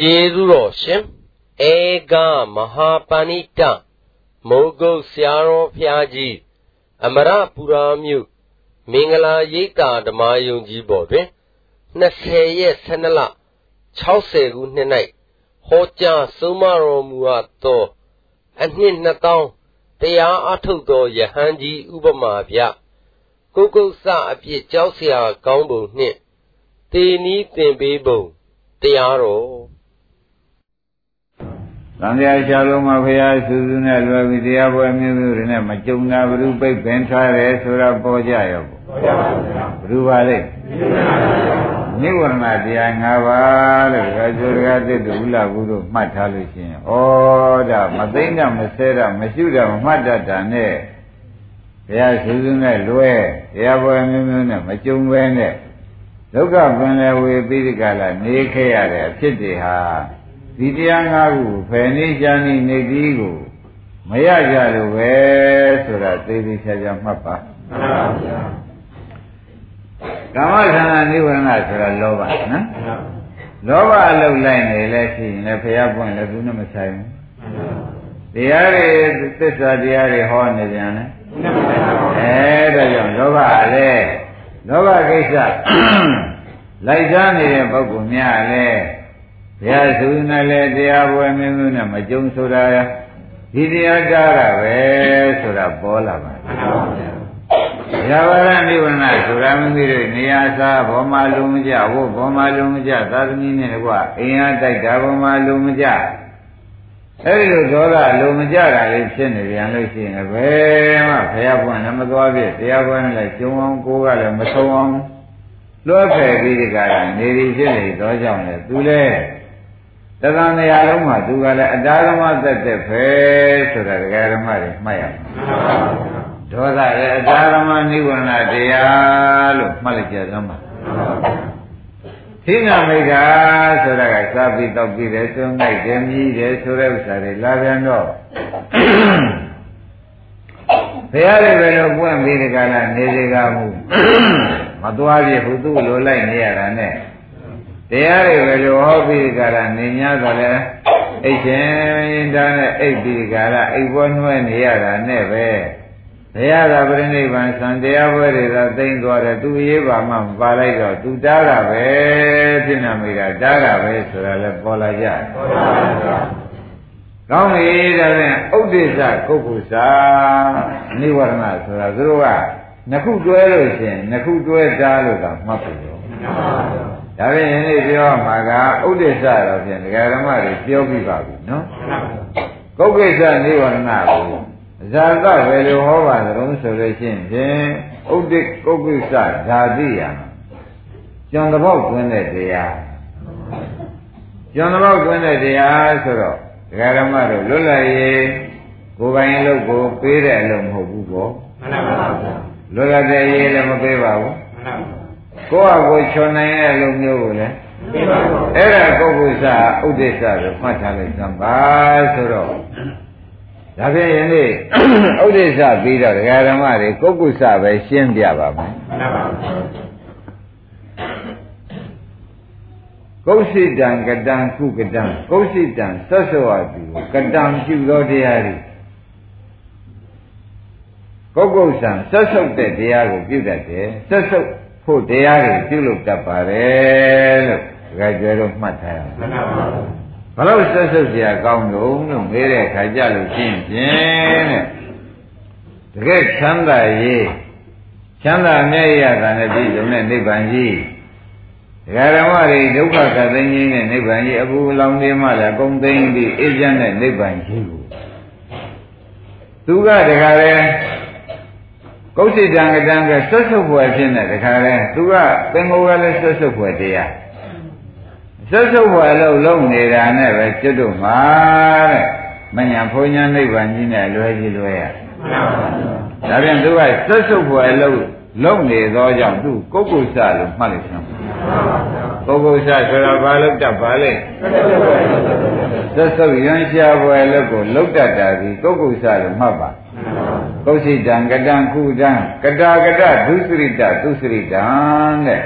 ကျေးဇူးတော်ရှင်ဧကမဟာပဏိတမိုးကုတ်ဆရာတော်ဖျားကြီးအမရပူရာမြို့မင်္ဂလာရိပ်သာဓမ္မယုံကြီးပေါ်တွင်20ရက်12လ60ခုနှစ်၌ဟောကြားဆုံးမတော်မူအပ်သောအနှစ်2000တရားအထုတ်သောယဟန်ကြီးဥပမာဗျကုတ်ကုတ်စအပြစ်ကြောက်เสียကောင်းပုံနှင့်တေနီးတင်ပေးပုံတရားတော် သံဃာရှာလုံးမှာဖရာစုစုနဲ့လွယ်ပြီးတရားပွဲမျိုးမျိုးတွေနဲ့မကြုံတာဘ ᱹ ပိတ်ပင်ထားတယ်ဆိုတာပေါ်ကြရောပေါ်ကြပါဘူးဘ ᱹ ပါလိမ့်နိဝရဏတရား၅ပါးလို့ဒါဆိုရကတည်းကဥလာဘူးတို့မှတ်ထားလို့ရှိရင်ဩဒါမသိမ့်တာမဆဲတာမရှိတာမမှတ်တတ်တာနဲ့ဘုရားစုစုနဲ့လွဲတရားပွဲမျိုးမျိုးနဲ့မကြုံပဲနဲ့ဒုက္ခပင်လေဝေပိဋကလာနေခဲ့ရတဲ့အဖြစ်တွေဟာ ဒီတရားငါးခုဖယ်နေချာနေနေဒီကိုမရကြလို့ပဲဆိုတာသိသိချာချာမှတ်ပါမှန်ပါဗျာကာမသန္တာနိဝရဏဆိုတာလောဘနော်လောဘအလုပ်လိုက်နေလဲရှိရင်လည်းဖျားပွင့်လည်းသူနဲ့မဆိုင်ဘူးတရားတွေသစ္စာတရားတွေဟောနေပြန်လဲအဲဒါကြောင့်လောဘလည်းလောဘကိစ္စလိုက်စားနေတဲ့ပုဂ္ဂိုလ်များလည်း ဘုရားသူနဲ့လည်းတရားပွဲမျိုးမျိုးနဲ့မကြုံဆိုတာဒီတရားကြားတာပဲဆိုတာပေါ်လာပါဘုရားဘာရနိဗ္ဗာန်ဆိုတာမသိတဲ့နေရာစားဘောမလုံးမကြဝတ်ဘောမလုံးမကြသာသမီနဲ့ကွာအိမ်အားတိုက်တာဘောမလုံးမကြအဲဒီလိုဒေါသလုံးမကြတာလေးဖြစ်နေပြန်လို့ရှိရင်ဘယ်မှဘုရားပွင့်လည်းမသွားပြတရားပွင့်လည်းကျုံအောင်ကိုယ်ကလည်းမဆုံးအောင်လွှဲဖယ်ပြီးဒီကရနေရီဖြစ်နေတော့ကြောင့်လေသူလည်း တသံတရားလုံးမှာသူကလည်းအတားဓမ္မသက်သက်ပဲဆိုတာဒကာဓမ္မတွေမှတ်ရမှာဒေါသလည်းအတားဓမ္မနိဗ္ဗာန်တရားလို့မှတ်လိုက်ကြသမ်းပါသိနာမိတ်တာဆိုတာကစားပြီးတောက်ပြီးတယ်သွန်းလိုက်တယ်မြည်တယ်ဆိုတဲ့ဥစ္စာတွေလာပြန်တော့ဘုရားတွေပဲလို့ပွင့်ပြီးဒီကလာနေစေကမှုမသွားပြဘူးသူ့လိုလိုက်နေရတာနဲ့ တရားတွေပဲလို့ဟောပြီးကြတာနေ냐တော့လဲအိတ်ချင်းဒါနဲ့အိတ်ပြီးကြတာအိတ်ပွဲနှွဲနေရတာနဲ့ပဲဘုရားသာပြိဋိဘံသံတရားပွဲတွေသာသိမ့်သွားတယ်သူရေးပါမှမပါလိုက်တော့သူတားတာပဲဖြစ်နေမိတာတားတာပဲဆိုတာလဲပေါ်လာကြပေါ်ပါပါကောင်းပြီဒါဖြင့်ဥဒိစ္စကုက္ကုစာနိဝရဏဆိုတာသူတို့ကနှစ်ခုတွဲလို့ရှိရင်နှစ်ခုတွဲတားလို့ကမှတ်ပြီတော့ ဒါဖြင့်ယနေ့ပြောမှာကဥဒိစ္စတော့ဖြင့်ဒကာဓမ္မတွေပြောပြပါပြီနော်ကုက္ကိစ္စနိဝရဏကိုဇာတဘယ်လိုဟောပါသလဲဆိုလို့ရှိရင်ဖြင့်ဥဒိကုက္ကိစ္စဓာတိယကျွန်တဘောက်တွင်းတဲ့တရားကျွန်တဘောက်တွင်းတဲ့တရားဆိုတော့ဒကာဓမ္မတို့လွတ်လပ်ရေးကိုယ်ပိုင်လုပ်ကိုပေးတဲ့အလုပ်မဟုတ်ဘူးပေါ့မှန်ပါပါလွတ်လပ်တဲ့ရေးလည်းမပေးပါဘူးမှန်ပါ ကိုယ့်အကိုချွန်နိုင်တဲ့လူမျိုးကိုလည်းအဲ့ဒါပုဂ္ဂိုလ်စာဥဒိစ္စကိုမှတ်ထားလိုက်သံပါဆိုတော့ဒါဖြင့်ယနေ့ဥဒိစ္စပြီးတော့ဒကာဓမ္မတွေပုဂ္ဂိုလ်စာပဲရှင်းပြပါမယ်ကုဋ္ဌိတံကတံကုကတံကုဋ္ဌိတံသက်သောအတူကတံပြုသောတရားတွေကုက္ကုဆံဆက်ဆုပ်တဲ့တရားကိုပြုတတ်တယ်ဆက်ဆုပ် ဖို့တရားတွေပြုလုပ်တတ်ပါတယ်လို့ဒကာကျွဲတို့မှတ်ထားရအောင်မှန်ပါပါဘလို့ဆက်ဆုပ်เสียကောင်းလို့လို့မေးတဲ့ခါကြလို့ရှင်းဖြင့်တဲ့တကယ်ချမ်းသာရေးချမ်းသာမြဲရတာနဲ့ပြည့်စုံတဲ့နိဗ္ဗာန်ကြီးဒကာဓမ္မတွေဒုက္ခကသိင်းကြီးနဲ့နိဗ္ဗာန်ကြီးအခုလောင်နေမှလည်းအကုန်သိင်းပြီးအေးချမ်းတဲ့နိဗ္ဗာန်ကြီးကိုသူကတခါလဲ ကုဋ္ဌိတံကတံကဆွတ်ဆုပ်ဖွယ်ဖြစ်နေတခါလဲသူကသင်္ကိုယ်ကလည်းဆွတ်ဆုပ်ဖွယ်တရားဆွတ်ဆုပ်ဖွယ်လို့လုံနေတာနဲ့ပဲကျွတ်တို့မှာတဲ့မညာဘုံညာနိဗ္ဗာန်ကြီးနဲ့လွဲကြီးလွဲရဒါပြန်သူကဆွတ်ဆုပ်ဖွယ်လို့လုံနေသောကြောင့်သူကုက္ကုဆလို့မှတ်လိုက်စမ်းပုဂ္ဂိုလ်ဆဆိုတာဘာလို့တတ်ပါလဲသက်ဆုပ်ရန်ရှားပွဲလို့ကိုလုတ်တတ်တာဒီပုဂ္ဂိုလ်ဆလို့မှတ်ပါ ကုသိတံကတံခုတံကတာကတဒုစရိတဒုစရိတံတဲ့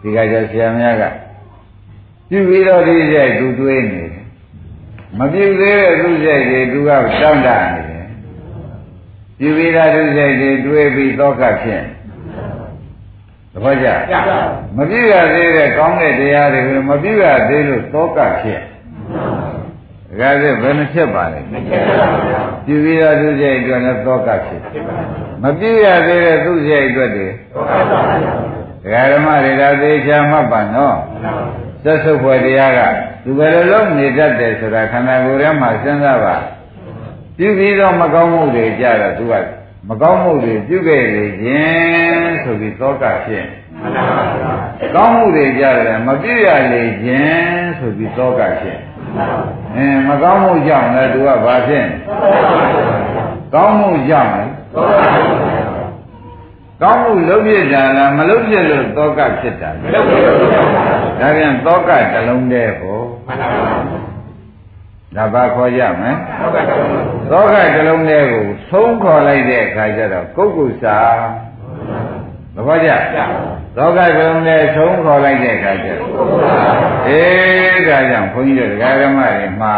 ဒီကကြဆရာများကပြုပြီးတော့ဒီကြိုက်သူတွေးနေတယ်မပြုသေးတဲ့သူကြိုက်တွေသူကတောင့်တနေတယ်ပြုပြီးသားသူကြိုက်တွေတွေးပြီးသောကဖြစ်သဘောကျမပြုရသေးတဲ့ကောင်းတဲ့တရားတွေကိုမပြုရသေးလို့သောကဖြစ် ဒါကြတဲ့ဘယ်နှဖြစ်ပါလဲပြုပြီးသားသူကြိုက်အတွက်လည်းသောကဖြစ်မပြုရသေးတဲ့သူကြိုက်အတွက်တွေဒကာဓမ္မတွေဒါသေးချာမှတ်ပါနော်သက်ဆုပ်ဖွယ်တရားကသူဘယ်လိုလုပ်နေတတ်တယ်ဆိုတာခန္ဓာကိုယ်ထဲမှာစဉ်းစားပါပြုပြီးတော့မကောင်းမှုတွေကြတော့သူကမကောင်းမှုတွေပြုခဲ့လေခြင်းဆိုပြီးသောကဖြစ်ကောင်းမှုတွေကြတယ်မပြုရလေခြင်းဆိုပြီးသောကဖြစ် အင်းမကောင်းမှုကြောင့်လည်းသူကဘာဖြစ်ကောင်းမှုကြောင့်လည်းကောင်းမှုလုပ်ပြတာလားမလုပ်ပြလို့သောကဖြစ်တာမလုပ်ပြလို့ဒါပြန်သောကတလုံးတည်းကိုဒါဘာခေါ်ကြမလဲသောကတလုံးတည်းကိုသုံးခေါ်လိုက်တဲ့အခါကျတော့ကုက္ကုစာသဘောကျ သောကတလုံးတည်းသုံးခေါ်လိုက်တဲ့အခါကျတော့အေးဒါကြောင့်ဘုန်းကြီးတို့ဒကာဓမ္မတွေမှာ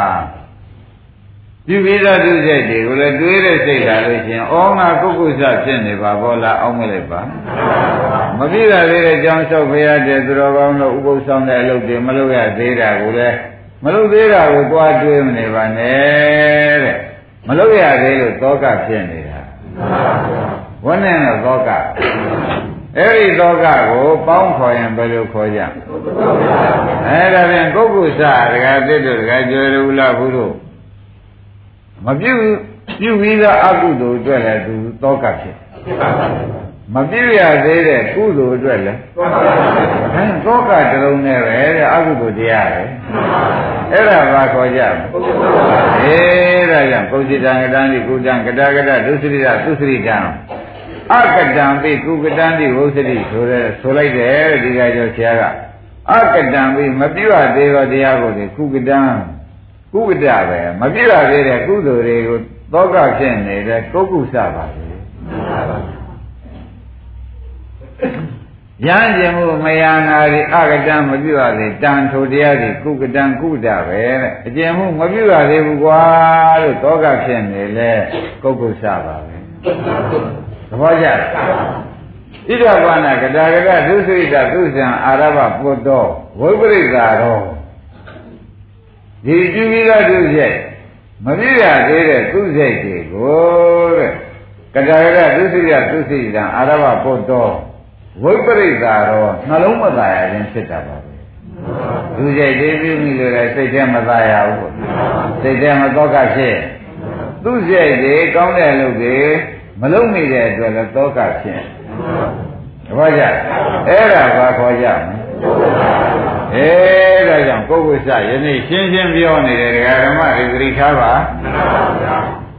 ပြုပြီးသားသူစိတ်တွေကိုလည်းတွေးတဲ့စိတ်လာလို့ရှင်ဩငါကုက္ကုစဖြစ်နေပါဘောလားအောင်းမလိုက်ပါမပြည့်ရသေးတဲ့အကြောင်းလျှောက်ဖရတဲ့သူတော်ကောင်းတို့ဥပုသ်ဆောင်တဲ့အလုပ်တွေမလုပ်ရသေးတာကိုလည်းမလုပ်သေးတာကိုကြွားတွေးမနေပါနဲ့တဲ့မလုပ်ရသေးလို့သောကဖြစ်နေတာဝန်းနဲ့သောက အဲ့ဒီသောကကိုပေါင်းခေါ်ရင်ဘယ်လိုခေါ်ကြအဲဒါဖြင့်ကုက္ကုစဒကာသစ်တို့ဒကာကျော်ရူလာဘုတို့မပြုပြုပြီးသားအကုသိုလ်အတွက်လည်းသူတောကဖြစ်မပြုရသေးတဲ့ကုသိုလ်အတွက်လည်းအဲတောကတလုံးနဲ့ပဲတဲ့အကုသိုလ်တရားပဲအဲ့ဒါဘာခေါ်ကြမလဲအေးဒါကြောင့်ပုဇ္ဇိတံကတံဒီကုတံကတကတဒုစရိတသုစရိတံ အကတံပိကုကတံဒီဝုစရိဆိုတဲ့ဆိုလိုက်တယ်ဒီကကြောဆရာကအကတံပိမပြုရသေးသောတရားကိုဒီကုကတံကုဝတ္တပဲမပြည့်ရသေးတဲ့ကုသိုလ်တွေကိုသောကဖြစ်နေတဲ့ကုက္ကုစပါပဲရဟန်းကျင်မှုမယနာတွေအကတံမပြည့်ရသေးတန်ထိုတရားတွေကုကတံကုတ္တပဲတဲ့အကျင်မှုမပြည့်ရသေးဘူးကွာလို့သောကဖြစ်နေလေကုက္ကုစပါပဲ သဘောကျဣဒဘာနာကတာကတသုစိတသုဇံအာရဘပုတ္တောဝိပရိသာရောဒီကျူပြီးသားသူစိတ်မပြည့်ရသေးတဲ့သူစိတ်တွေကိုတဲ့ကတာရကသူစိရသူစိတံအာရဘပုတ္တောဝိပရိသရောနှလုံးမသားရခြင်းဖြစ်တာပါပဲသူစိတ်တွေပြုမိလို့လည်းစိတ်ထဲမသားရဘူးစိတ်ထဲမတော့ကဖြစ်သူစိတ်တွေကောင်းတဲ့လူတွေ မလုံးမိတဲ့အတွက်လည်းတောကဖြစ်တပည့်ကြအဲ့ဒါဘာခေါ်ကြမလဲအဲဒါကြောင့်ပုဂ္ဂိုလ်စယနေ့ရှင်းရှင်းပြောနေတယ်ဒကာဓမ္မတွေသတိထားပါ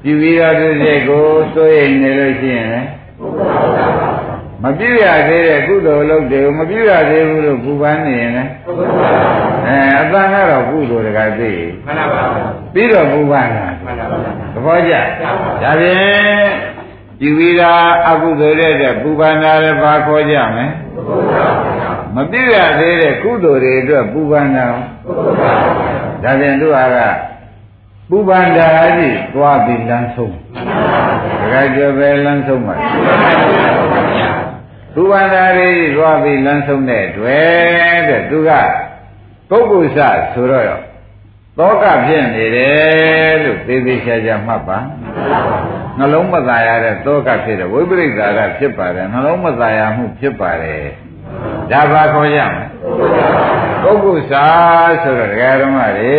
ပြုပြီးတော့သူစိတ်ကိုစိုးရိမ်နေလို့ရှိရင်လည်းမပြည့်ရသေးတဲ့ကုသိုလ်လုပ်တယ်မပြည့်ရသေးဘူးလို့ပူပန်းနေရင်လည်းအဲအတန်ကတော့ကုသိုလ်တကားသိမှန်ပါပါပြီးတော့ပူပန်းတာမှန်ပါပါသဘောကျဒါဖြင့် ပြုပြီးတာအကုသိုလ်တဲ့ပူပန်းတာလည်းဘာခေါ်ကြမလဲမပြည့်ရသေးတဲ့ကုသိုလ်တွေအတွက်ပူပန်တာဒါပြန်တို့ဟာကပူပန်တာကြီးသွားပြီးလမ်းဆုံးတခါကျပဲလမ်းဆုံးပါပူပန်တာကြီးသွားပြီးလမ်းဆုံးတဲ့တွေ့တဲ့သူကပုဂ္ဂိုလ်စဆိုတော့ သောကဖြစ်နေတယ်လို့သေသေးချာချာမှတ်ပါနှလုံးမသားရတဲ့သောကဖြစ်တယ်ဝိပရိစ္ဆာရဖြစ်ပါတယ်နှလုံးမသားရမှုဖြစ်ပါတယ်ဒါဘာခေါ်ရမလဲပုဂ္ဂုစာဆိုတော့ဒကာဓမ္မတွေ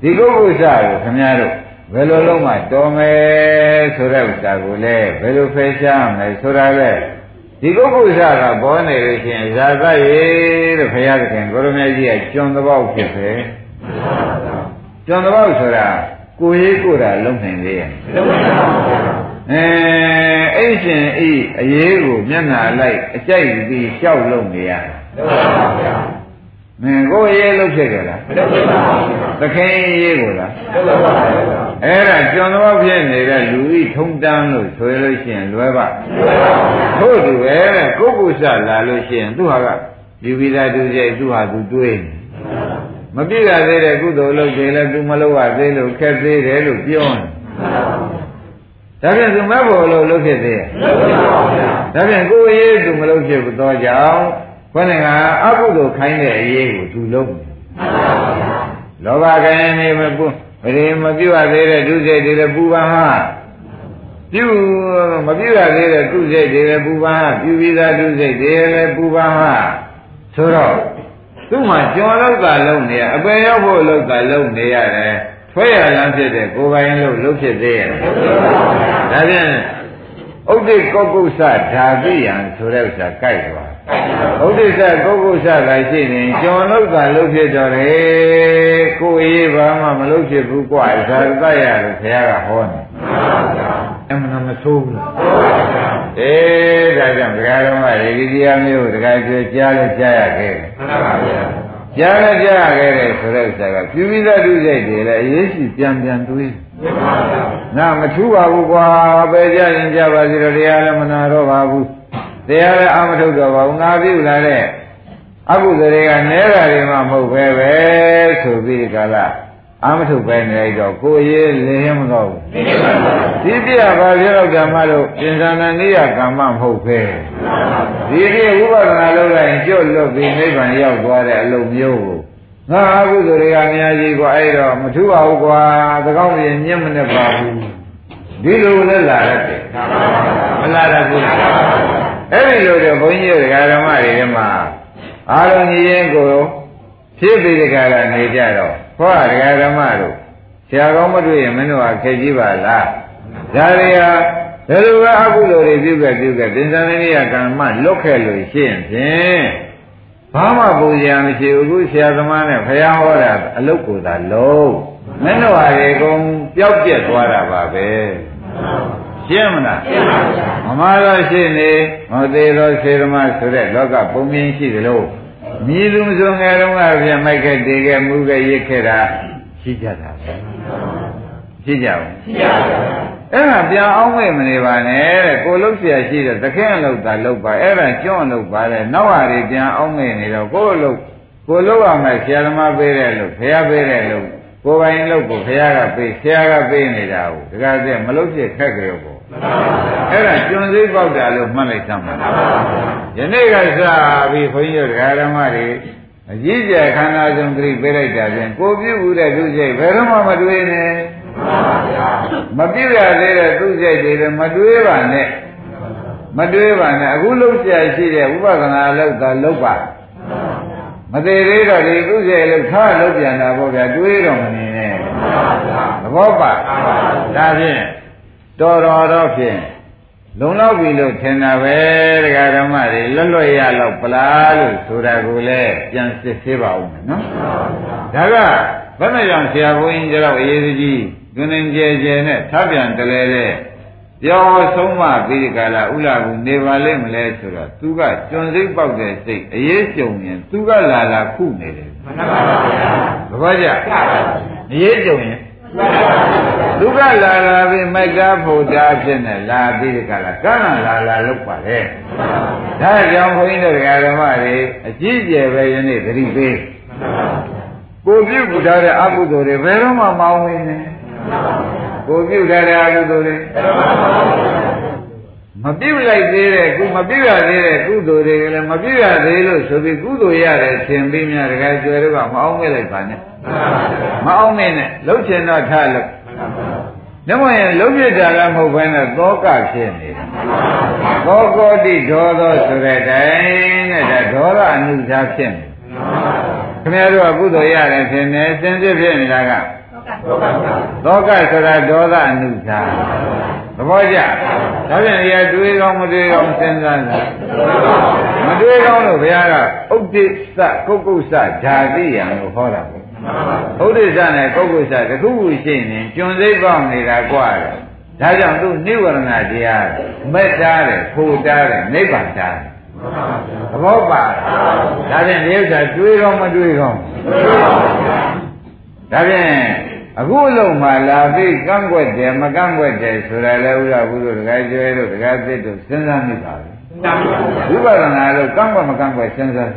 ဒီပုဂ္ဂုစာကိုခင်ဗျားတို့ဘယ်လိုလုံးမှတော်မယ်ဆိုတဲ့ဥစ္စာကိုလည်းဘယ်လိုဖယ်ရှားမလဲဆိုတာလေဒီပုဂ္ဂုစာကပေါ်နေလို့ရှိရင်ဇာသရေလို့ဘုရားသခင်ကိုရမကြီးကကျွံတပေါက်ဖြစ်ပဲ ကျွံတပေါက်ဆိုတာကိုရေးကိုတာလုံးနိုင်သေးရဲ့အဲအဲ့ရှင်ဤအရေးကိုမျက်နာလိုက်အကြိုက်ပြီးရှောက်လုံနေရမင်းကိုရေးလို့ဖြစ်ကြလားမလုပ်ပါဘူးသခင်ရေးကိုလားလုပ်ပါဘူးအဲ့ဒါကျွန်တော်ဖြစ်နေတဲ့လူဤထုံတန်းလို့ဆိုရလို့ရှိရင်လွယ်ပါထို့သူပဲတဲ့ကိုကုစလာလို့ရှိရင်သူဟာကယူပြီးသားသူစိတ်သူ့ဟာသူတွေးနေ မပြည့်ရသေးတဲ့ကုသိုလ်လုပ်တယ်လည်းသူမလုပ်ရသေးလို့ခက်သေးတယ်လို့ပြောနေဒါပြန်သူမဲ့ဖို့လို့လုပ်ဖြစ်သေးရဲ့ဒါပြန်ကိုယ်ရေးသူမလုပ်ဖြစ်ဘူးတော့ကြောင့်ခေါင်းကအကုသိုလ်ခိုင်းတဲ့အရေးကိုသူလုပ်နေလောဘကံနေမပူပရိမပြုတ်ရသေးတဲ့ဒုစိတ်တွေလည်းပူပန်ဟာပြုမပြုတ်ရသေးတဲ့ဒုစိတ်တွေလည်းပူပန်ဟာပြုပြီးသားဒုစိတ်တွေလည်းပူပန်ဟာဆိုတော့ သူ့မှာကြော်လောက်ကလုံးနေရအပယ်ရောက်ဖို့လောက်ကလုံးနေရတယ်ထွဲရလန်းဖြစ်တဲ့ကိုယ်ပိုင်လို့လုံးဖြစ်သေးရဲ့ဒါဖြင့်ဥဒိကောကုသဓာတိယံဆိုတဲ့ဥစ္စာကြိုက်သွားဥဒိစ္စကောကုသကရှိနေကြော်လောက်ကလုံးဖြစ်တော့တယ်ကိုယ်ရေးဘာမှမလုံးဖြစ်ဘူးကွာဒါသတ်ရလို့ဘုရားကဟောနေအမှန်မဆိုးဘူးလား အေးဒါကြောင့်ဒကာတော်မရေကြီးတရားမျိုးဒကာကျွကြားလဲကြားရခဲ့တယ်မှန်ပါဗျာကြားလဲကြားရခဲ့တယ်ဆိုတဲ့ဥစ္စာကပြုပြီးသားဒုစိတ်တွေလည်းအရေးရှိပြန်ပြန်တွေးမှန်ပါဗျာနာမထူးပါဘူးကွာပဲကြရင်ကြပါစီတော့တရားလည်းမနာတော့ပါဘူးတရားလည်းအာမထုတ်တော့ပါဘူးငါပြုလာတဲ့အကုသိုလ်တွေကနဲတာတွေမှမဟုတ်ပဲပဲဆိုပြီးဒီကလာ အာမထုပဲနေလိုက်တော့ကိုရေးလင်းရမတော့ဘူးဒီပြဘာပြောဓမ္မလို့ပင်စန္ဒနိယကမ္မမဟုတ်ပဲဒီပြဝိပဿနာလုပ်လိုက်ကျွတ်လွတ်ပြီးနိဗ္ဗာန်ရောက်သွားတဲ့အလုံမျိုးကိုငါအကုသိုလ်တွေကအများကြီးကွာအဲ့တော့မထူပါဘူးကွာသကောင်းရင်ညံ့မနေပါဘူးဒီလိုလည်းလာရတယ်မလာရဘူးအဲ့ဒီလိုတော့ဘုန်းကြီးတွေဓမ္မတွေမှာအာရုံကြီးရင်ကိုဖြစ်ပြီးတခါကနေကြတော့ ခေါ်ရဓမ္မတို့ဆရာကောင်းမတွေ့ရင်မင်းတို့ဟာခက်ကြီးပါလားဒါတွေဟာဘယ်လိုပဲအကုသိုလ်တွေပြုခဲ့ပြုခဲ့သင်္ဇာနိယကမ္မလွတ်ခဲ့လို့ရှိရင်ဖြင့်ဘာမှပူဇော်မရှိဘူးအခုဆရာသမားနဲ့ဖះဟောတာအလုတ်ကိုသာလုံးမင်းတို့ဟာဒီကုံပျောက်ပြက်သွားတာပါပဲရှင်းမလားရှင်းပါဗျာမမတော်ရှိနေဟောသေးတော်စေရမဆိုတဲ့လောကပုံမြင်ရှိသလို မြည်သူမဆိုငယ်တုန်းကပြန်မိုက်ခဲ့တည်ခဲ့မှုခဲ့ရစ်ခဲ့တာရှိကြတာပဲရှိကြဘူးရှိကြပါဘူးအဲ့ဒါပြန်အောင်မေ့မနေပါနဲ့တဲ့ကိုလှုပ်เสียရှိတဲ့သခင်လှုပ်တာလှုပ်ပါအဲ့ဒါကျွန့်လှုပ်ပါတဲ့နောက်ဟာတွေပြန်အောင်မေ့နေတော့ကိုလှုပ်ကိုလှုပ်ရမယ်ဆရာသမားပေးတဲ့လှုပ်ဖះပေးတဲ့လှုပ်ကိုပိုင်လှုပ်ကိုဖះကပေးဆရာကပေးနေတာကိုတခါကျမလှုပ်ဖြစ်ခက်ကြရောပေါ့ အဲ့ဒါကျွန်းစည်းပေါက်တာလို့မှတ်လိုက်သမှာယနေ့ကစပြီးခွန်ကြီးတို့ဓမ္မတွေအကြီးကျယ်ခန္ဓာဆုံးသတိပေးလိုက်တာပြန်ကိုပြုတ်တဲ့သူစိတ်ဘယ်တော့မှမတွေးနဲ့မပြည့်ရသေးတဲ့သူစိတ်တွေလည်းမတွေးပါနဲ့မတွေးပါနဲ့အခုလုံးဆရာရှိတဲ့ဥပဒနာလောက်သာလောက်ပါမသေးသေးတော့ဒီသူစိတ်လောက်ထားလောက်ပြန်တာပေါ့ဗျာတွေးတော့မနေနဲ့သဘောပါဒါဖြင့် တော်တော်တော့ဖြင့်လုံလောက်ပြီလို့ထင်တာပဲတရားဓမ္မတွေလွတ်လွတ်ရတော့ပလားလို့ဆိုတာကိုလည်းပြန်စစ်သေးပါဦးမယ်နော်ဒါကဘယ်နဲ့ကြောင့်ဆရာဘုန်းကြီးကြောက်အရေးကြီးတွင်တွင်ကြဲကြဲနဲ့ထပ်ပြန်တလဲတဲ့ပြောဆုံးမပြီးဒီကလာဥလာကူနေပါလိမ့်မလဲဆိုတော့သူကကျွန်းစိတ်ပေါက်တဲ့စိတ်အရေးကြုံရင်သူကလာလာခုနေတယ်မှန်ပါပါဗျာသဘောကျအရေးကြုံရင် ဒုက္ခလာလာပြီးမိုက်ကားဖို့တာဖြစ်နေလာပြီးဒီကလာကံလာလာလောက်ပါလေဒါကြောင့်ဘုန်းကြီးတို့ဓမ္မတွေအကြီးကျယ်ပဲယနေ့သတိပေးကိုပြုတ်ထားတဲ့အကုသိုလ်တွေဘယ်တော့မှမအောင်ဝင်နဲ့ကိုပြုတ်ထားတဲ့အကုသိုလ်တွေမ ပြုတ်လိုက်သေးတဲ့ကုမပြုတ်ရသေးတဲ့ကုသိုလ်တွေကလည်းမပြုတ်ရသေးလို့ဆိုပြီးကုသိုလ်ရတယ်သင်ပြီးများတကယ်ကျွယ်တော့မအောင်မဲ့လိုက်ပါနဲ့မအောင်မဲ့နဲ့လှုပ်ချင်တော့ထားလို့ညမရင်လုံးပြတာလည်းမဟုတ်ဘဲနဲ့သောကဖြစ်နေတယ်။သောကောတိဒေါသောဆိုတဲ့တိုင်းနဲ့ဒါဒေါသအနုစားဖြစ်နေ။ခင်ဗျားတို့ကကုသိုလ်ရတယ်ဖြစ်နေစင်စစ်ဖြစ်နေတာက သောကဆိုတာဒေါသအနုစားသဘောကျ။ဒါပြန်ရတွေးကောင်းမတွေးကောင်းစဉ်းစားတာမတွေးကောင်းလို့ဘုရားကဥဒိစ္စကုက္ကုစ္စဓာတိယံလို့ဟောတာပေါ့။ဥဒိစ္စနဲ့ကုက္ကုစ္စတခုခုရှိနေကျွန်းစိတ်ပေါက်နေတာกว่าတယ်။ဒါကြောင့်သူနိဝရဏတရားမက်တားတယ်ဖိုတားတယ်နိဗ္ဗာန်တားတယ်။သဘောပါ။ဒါဖြင့်ဒီဥစ္စာတွေးကောင်းမတွေးကောင်း။ဒါဖြင့် အခုအလုံးမှာလာပြီးကန့်ွက်တယ်မကန့်ွက်တယ်ဆိုတာလည်းဥရဘုရားတခါကျွဲတို့တခါသစ်တို့စဉ်းစားမိပါဘူးဝိပဿနာလို့ကန့်ကွက်မကန့်ကွက်စဉ်းစား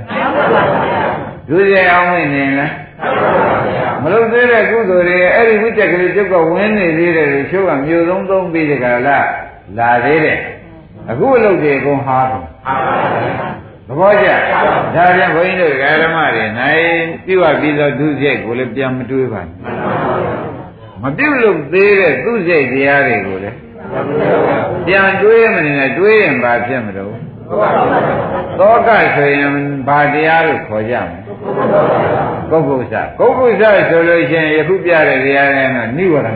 ဒုစရိုက်အောင်နေနေလားမလို့သေးတဲ့ကုသိုလ်တွေအဲ့ဒီဝိတ္တကလေးကျုပ်ကဝင်နေသေးတယ်လို့ချိုးကမြို့သုံးသုံးပြီးဒီကလာလာသေးတယ်အခုအလုပ်တွေအကုန်ဟာတယ်သဘောကျဒါပြန်ဘုန်းကြီးတို့ဓမ္မတွေနိုင်ပြုတ်ပြီးသောဒုစရိုက်ကိုလည်းပြန်မတွေးပါနဲ့ မပြုတ်လို့သေးတဲ့သူ့စိတ်တရားတွေကိုလည်းပြန်တွေးမနေနဲ့တွေးရင်ဘာဖြစ်မလို့သောကဆိုရင်ဘာတရားလို့ခေါ်ကြမလဲကုက္ကုစကုက္ကုစဆိုလို့ရှိရင်ယခုပြတဲ့တရားတွေကတော့နိဝရဏ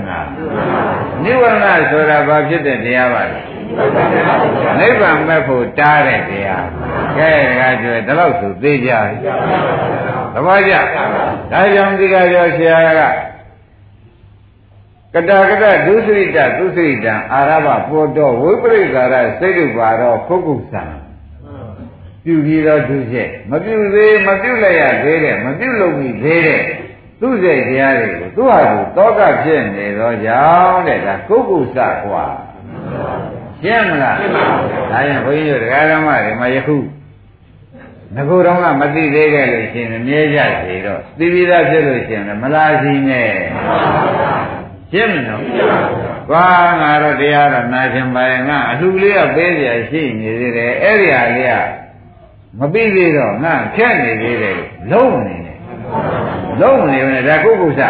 နိဝရဏဆိုတာဘာဖြစ်တဲ့တရားပါလဲနိဗ္ဗာန်မဲ့ဖို့တားတဲ့တရားကဲဒါကြွယ်ဒီလောက်ဆိုသိကြပြီသဘောကျဒါကြောင့်ဒီကပြောဆရာက ကတာကတဒုစရိတဒုစရိတံအာရဘပေါ်တော့ဝိပရိကာရစိတ်ဥပါတော့ခုတ်ကုသံပြုပြီးတော့သူချက်မပြုသေးမပြုလိုက်ရသေးတဲ့မပြုလုပ်မိသေးတဲ့သူ့စိတ်တရားတွေကိုသူ့ဟာသူတောကဖြစ်နေတော့ကြောင့်တဲ့ဒါကုတ်ကုသကွာရှင်းမလားရှင်းပါဘူးဒါရင်ဘုန်းကြီးတို့တရားဓမ္မတွေမှာယခုငကိုယ်တော့ကမသိသေးခဲ့လို့ရှင်မြဲကြစီတော့သိပြီးသားဖြစ်လို့ရှင်မလားစီနဲ့ ရှင်းမနော်ဘာငါတော့တရားတော့နာရှင်ပါရဲ့ငါအလှလေးကပေးစရာရှိနေသေးတယ်အဲ့ဒီဟာလေးကမပြီးသေးတော့ငါခက်နေသေးတယ်လုံးနေတယ်လုံးနေတယ်ဒါကုက္ကုစ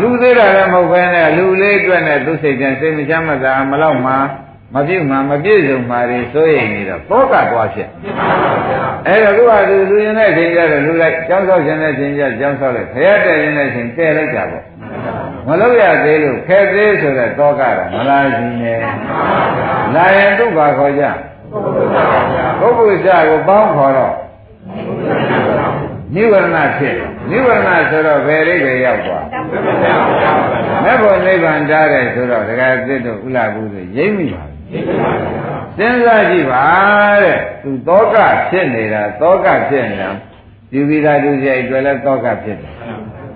လူသေးတာလည်းမဟုတ်ပဲနဲ့လူလေးအတွက်နဲ့သူစိတ်ပြန်စိတ်မချမ်းမသာမလောက်မှမပြုတ်မှမပြည့်စုံပါလေဆိုရင်နေတော့တောကသွားဖြစ်အဲ့တော့သူကသူလူရင်တဲ့အချိန်ကျတော့လူလိုက်ကျောင်းဆောက်ခြင်းတဲ့အချိန်ကျကျောင်းဆောက်လိုက်ဖရဲတဲ့ရင်တဲ့အချိန်တဲ့လိုက်တာပေါ့ မလို့ရသေးလို့ခဲသေးဆိုတဲ့သောကကမလာရှိနေလာရင်သူ့ဘာခေါ်ကြပုဂ္ဂိုလ်စကိုပေါင်းခေါ်တော့နိဝရဏဖြစ်နိဝရဏဆိုတော့ဘယ်အိဗေရောက်သွားမဲ့ဖို့နိဗ္ဗာန်တားတယ်ဆိုတော့ဒကာသစ်တို့ဥလာဘူးဆိုရိမ့်မိပါစဉ်းစားကြည့်ပါတဲ့သူတောကဖြစ်နေတာတောကဖြစ်နေတာဒီဝိသာတုစိတ်အတွက်လည်းတောကဖြစ်တယ်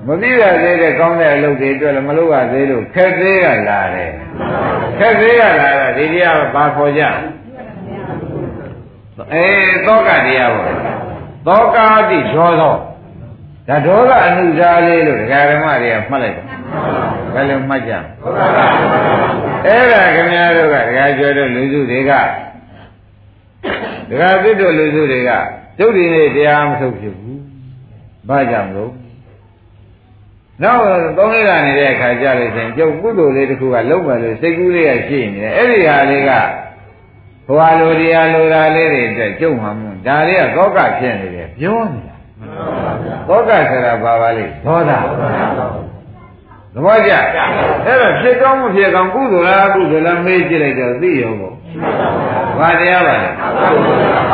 မသိရသေးတဲ့ကောင်းတဲ့အလုပ်တွေအတွက်လည်းမလုပ်ရသေးလို့ခက်သေးကလာတယ်ခက်သေးကလာတော့ဒီတရားဘာခေါ်ကြအဲတောကတရားပေါ့သောကာတိဒေါသောဒါဒေါသအနုစားလေးလို့ဒကာဓမ္မတွေကမှတ်လိုက်တယ်ဘယ်လိုမှတ်ကြအဲ့ဒါခင်ဗျားတို့ကဒကာကျော်တို့လူစုတွေကဒကာသစ်တို့လူစုတွေကကျုပ်ဒီနေ့တရားမထုတ်ဖြစ်ဘူးဘာကြောင့်လို့ နောက်သုံးလေးလာနေတဲ့အခါကြလို့ရှိရင်ကျုပ်ကုသိုလ်လေးတစ်ခုကလုံးမယ်လို့စိတ်ကူးလေးကရှိနေတယ်အဲ့ဒီဟာလေးကဟိုဟာလိုတရားလိုတာလေးတွေအတွက်ကျုပ်မှမဟုတ်ဒါလေးကသောကဖြစ်နေတယ်ပြောနေတာသောကဆိုတာဘာပါလိဒေါသသဘောကျအဲ့တော့ဖြစ်ကောင်းမဖြစ်ကောင်းကုသိုလ်လားကုသိုလ်လားမေးကြည့်လိုက်တော့သိရောပေါ့ဘာတရားပါလဲ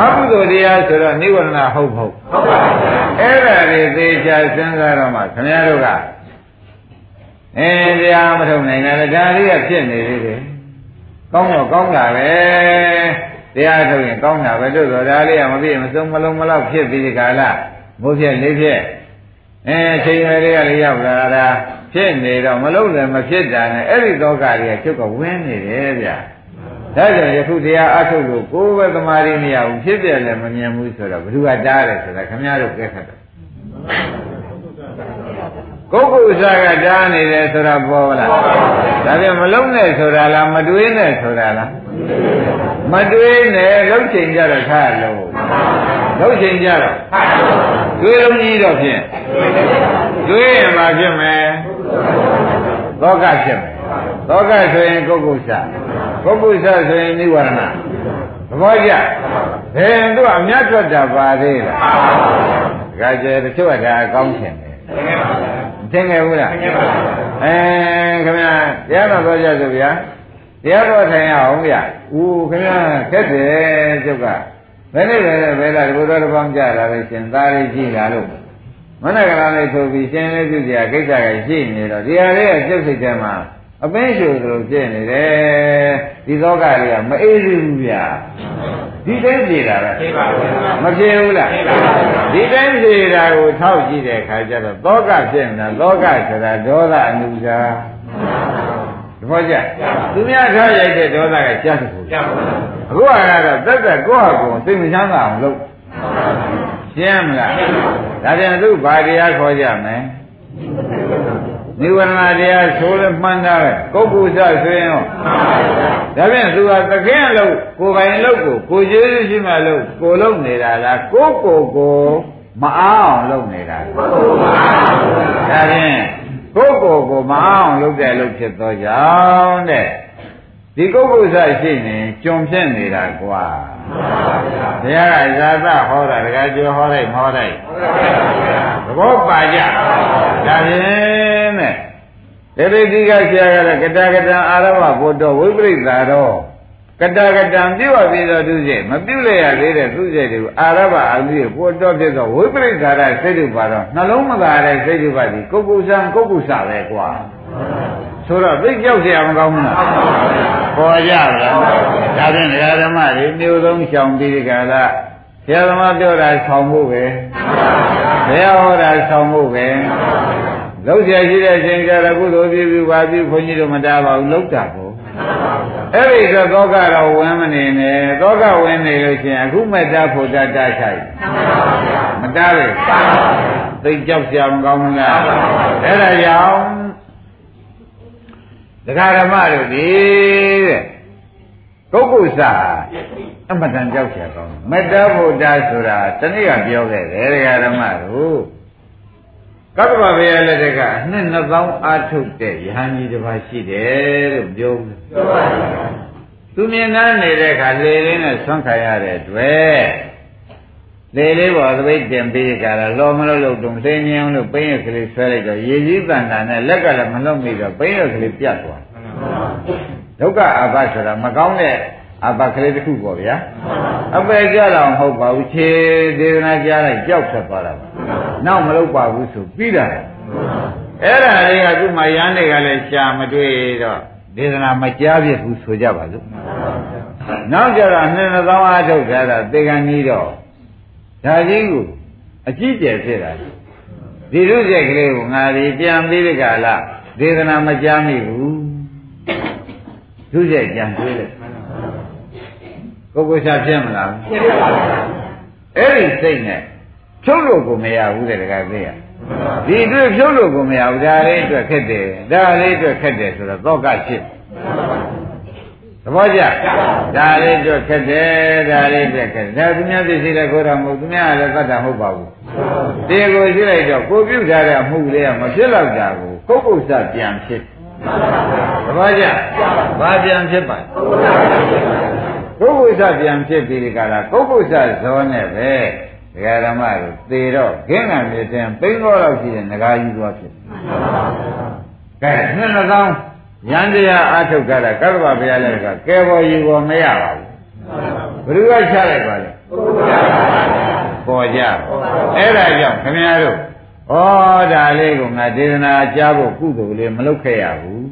အကုသိုလ်တရားဆိုတော့နိဝရဏဟုတ်ဟုတ် အဲ့ဒါတွေသေချာစဉ်းစားတော့မှခင်ဗျားတို့ကအဲတရားမထုတ်နိုင်တာဒါလေးကဖြစ်နေသေးတယ်ကောင်းတော့ကောင်းတာပဲတရားထုတ်ရင်ကောင်းတာပဲတို့ဆိုဒါလေးကမပြည့်မစုံမလုံးမလောက်ဖြစ်ပြီးဒီကာလဘိုးဖြစ်လေးဖြစ်အဲချိန်ရွယ်လေးကလေးရောက်လာတာဖြစ်နေတော့မလုံးလည်းမဖြစ်တာနဲ့အဲ့ဒီတော့ကလေးကကျုပ်ကဝင်းနေတယ်ဗျာ ဒါကြောင့်ယခုတရားအထုတ်လို့ကိုယ်ပဲသမာဓိမရဘူးဖြစ်ပြလည်းမမြင်ဘူးဆိုတော့ဘ누구ကတားတယ်ဆိုတာခင်ဗျားတို့ကဲခတ်တယ်ကိုယ်ကိုယ်စားကတားနေတယ်ဆိုတာပေါ်လားဒါပြန်မလုံးနဲ့ဆိုတာလားမတွေးနဲ့ဆိုတာလားမတွေးနဲ့လှုပ်ချိန်ကြတော့ခါလို့လှုပ်ချိန်ကြတော့တွေးလုံးကြီးတော့ဖြင့်တွေးရင်မှဖြစ်မယ်သောကဖြစ်မယ် သောကဆိုရင်ကိုယ်ကိုယ်စားကိုယ်ကိုယ်စားဆိုရင်နိဝရဏသဘောကျဘယ်သူအမြတ်ထွက်တာပါသေးလားဒါကြဲတချို့ကဒါအကောင်းရှင်တယ်သင်ငယ်ဘူးလားအဲခင်ဗျာတရားတော်ပြောကြစို့ဗျာတရားတော်ထိုင်ရအောင်ဗျာဦးခင်ဗျာခက်တယ်ကျုပ်ကဘယ်နဲ့ပဲဘယ်လားဒီဘုရားတစ်ပေါင်းကြလာလို့ရှင်သားလေးရှိလာလို့မနက်ကလေးထိုးပြီးရှင်လေးပြုကြကိစ္စကရှိနေတော့ဒီဟာလေးကကျုပ်စိတ်ထဲမှာ အပင်းရှူသလိုဖြစ်နေတယ်ဒီသောကလေးကမအေးသေးဘူးဗျာဒီတိုင်းပြေတာပဲမပြေဘူးလားဒီတိုင်းပြေတာကိုထောက်ကြည့်တဲ့အခါကျတော့သောကဖြစ်နေတာသောကဆိုတာဒေါသအနုစာတဘောကျသူများထားရိုက်တဲ့ဒေါသကကြားသဖို့အခုကတော့သက်သက်ကိုယ့်ဟာကိုယ်စိတ်မချမ်းသာအောင်လုပ်ရှင်းမလားဒါပြန်သူဘာတရားခေါ်ကြမလဲ နိဝရဏတရားဆိုလဲမှန်းတာပဲကုက္ကုစဆိုရင်ရောဒါပြန်သူကသခင်အလုပ်ကိုယ်ပိုင်အလုပ်ကိုကိုကျေးဇူးရှိမှလုပ်ကိုလုပ်နေတာလားကိုကိုကိုမအားအောင်လုပ်နေတာဒါဖြင့်ကိုယ့်ကိုယ်ကိုမအောင်လုပ်တဲ့လုပ်ဖြစ်သောကြောင့်တဲ့ဒီကုက္ကုစရှိနေကြုံဖြစ်နေတာကွာ ဘုရားကဇာသဟောတာတကယ်ကျော်ဟောလိုက်မဟောလိုက်သဘောပါကြဒါဖြင့်တဲ့တေတိကဆရာကလည်းကတကတံအာရဝဘုဒ္ဓဝိပရိသာတော့ကတကတံပြုတ်ပြီးတော့သူစိတ်မပြုတ်လျက်သေးတဲ့သူစိတ်တွေကိုအာရဘအာလူရဲ့ပို့တော့ဖြစ်သောဝိပရိသာရစိတ်တို့ပါတော့နှလုံးမသာတဲ့စိတ်တို့ပါဒီကုက္ကုစံကုက္ကုစပဲကွာ ဆိုတော့သိကြောက်เสียမကောင်းဘူးလားပေါ်ကြလားဒါဖြင့်ဒကာဓမ္မတွေမျိုးသုံးရှောင်ပြီးဒီကလာဆရာသမားပြောတာဆောင်ဖို့ပဲဘုရားဟောတာဆောင်ဖို့ပဲလောက်เสียရှိတဲ့အချိန်ကျတော့ကုသိုလ်ပြုပြီးပါပြီးခွန်ကြီးတို့မတားပါဘူးလောက်တာကိုအဲ့ဒီတော့သောကတော့ဝင်မနေနဲ့သောကဝင်နေလို့ရှိရင်အခုမတတ်ဖို့တတ်တတ်ချိုက်မတားလေသိကြောက်ကြမကောင်းဘူးလားအဲ့ဒါကြောင့် ဒကာဓမ္မတို့ဒီတဲ့ကုက္ကုစအမတန်ကြောက်ကြကောင်းမတ္တဗုဒ္ဓဆိုတာတနည်းကပြောခဲ့တယ်ဒကာဓမ္မတို့ကတ္တဗဘေယလက်ထက်ကအနှစ်2000အာထုတ်တဲ့ယဟန်ကြီးတစ်ပါးရှိတယ်လို့ပြောဘူးပြောပါဘူးသူမြင်နှမ်းနေတဲ့အခါလေလေးနဲ့ဆွမ်းခံရတဲ့တွေ့ လေလေးပေါ်သပိတ်တင်ပြီးကြတာလောမလို့လို့တုံသိငင်းလို့ပိန်းရကလေးဆွဲလိုက်တော့ရေကြီးတန်တာနဲ့လက်ကလည်းမလွတ်မိတော့ပိန်းရကလေးပြတ်သွားဒုက္ခအဘဆိုတာမကောင်းတဲ့အဘကလေးတစ်ခုပေါ့ဗျာအပယ်ကြတော့မဟုတ်ပါဘူးခြေဒေသနာကြားလိုက်ကြောက်ထွက်သွားတာပါနောက်မလုပ်ပါဘူးဆိုပြီးတာအဲ့ဒါလေးကသူ့မှာရန်တွေကလည်းရှာမတွေ့တော့ဒေသနာမကြားပြဘူးဆိုကြပါစို့နောက်ကြတော့နှစ်နှစ်သောင်းအားထုတ်ကြတာသေကံကြီးတော့ ဒါကြီးကိုအကြည့်ကျယ်ဖြစ်တာဒီရုပ်ချက်ကလေးကိုငါဒီပြန်ပြီးဒီကလာဒေသနာမကြားမိဘူးရုပ်ချက်ကြံတွေးလိုက်ကိုကိုရှာဖြစ်မလားဖြစ်ပါဘူးအဲ့ဒီစိတ်နဲ့ဖြုတ်လို့ကိုမရဘူးတဲ့တခါသေးရဒီအတွက်ဖြုတ်လို့ကိုမရဘူးဒါလေးအတွက်ခက်တယ်ဒါလေးအတွက်ခက်တယ်ဆိုတော့သောကဖြစ် သဘောကျဒါလေးအတွက်ခက်တယ်ဒါလေးအတွက်ခက်တယ်ဒါသူများသိရှိတဲ့ကိုယ်တော်မဟုတ်သူများလည်းသတ်တာမဟုတ်ပါဘူးဒီကိုရှိလိုက်တော့ကိုပြုတ်ထားတဲ့အမှုလေးကမဖြစ်တော့တာကိုကုတ်ကုတ်စပြန်ဖြစ်သဘောကျဘာပြန်ဖြစ်ပါကုတ်ကုတ်စပြန်ဖြစ်ပြီးဒီကလာကုတ်ကုတ်စဇောနဲ့ပဲဒကာဓမ္မတို့သေတော့ခင်းငံမြေတင်ပိန်းတော်လောက်ရှိတဲ့ငကားကြီးသွားဖြစ်ကဲနှစ်နှစ်သောင်း ဉာဏ်တရားအထုတ်ကြတာကတ္တဗဘုရားလည်းကကဲပေါ်ယူပေါ်မရပါဘူးဘယ်သူကချလိုက်ပါလဲပေါ်ကြအဲ့ဒါကြောင့်ခင်ဗျားတို့ဩဒါလေးကငါဒေသနာကြားဖို့ကုသိုလ်လေးမလုပ်ခဲ့ရဘူး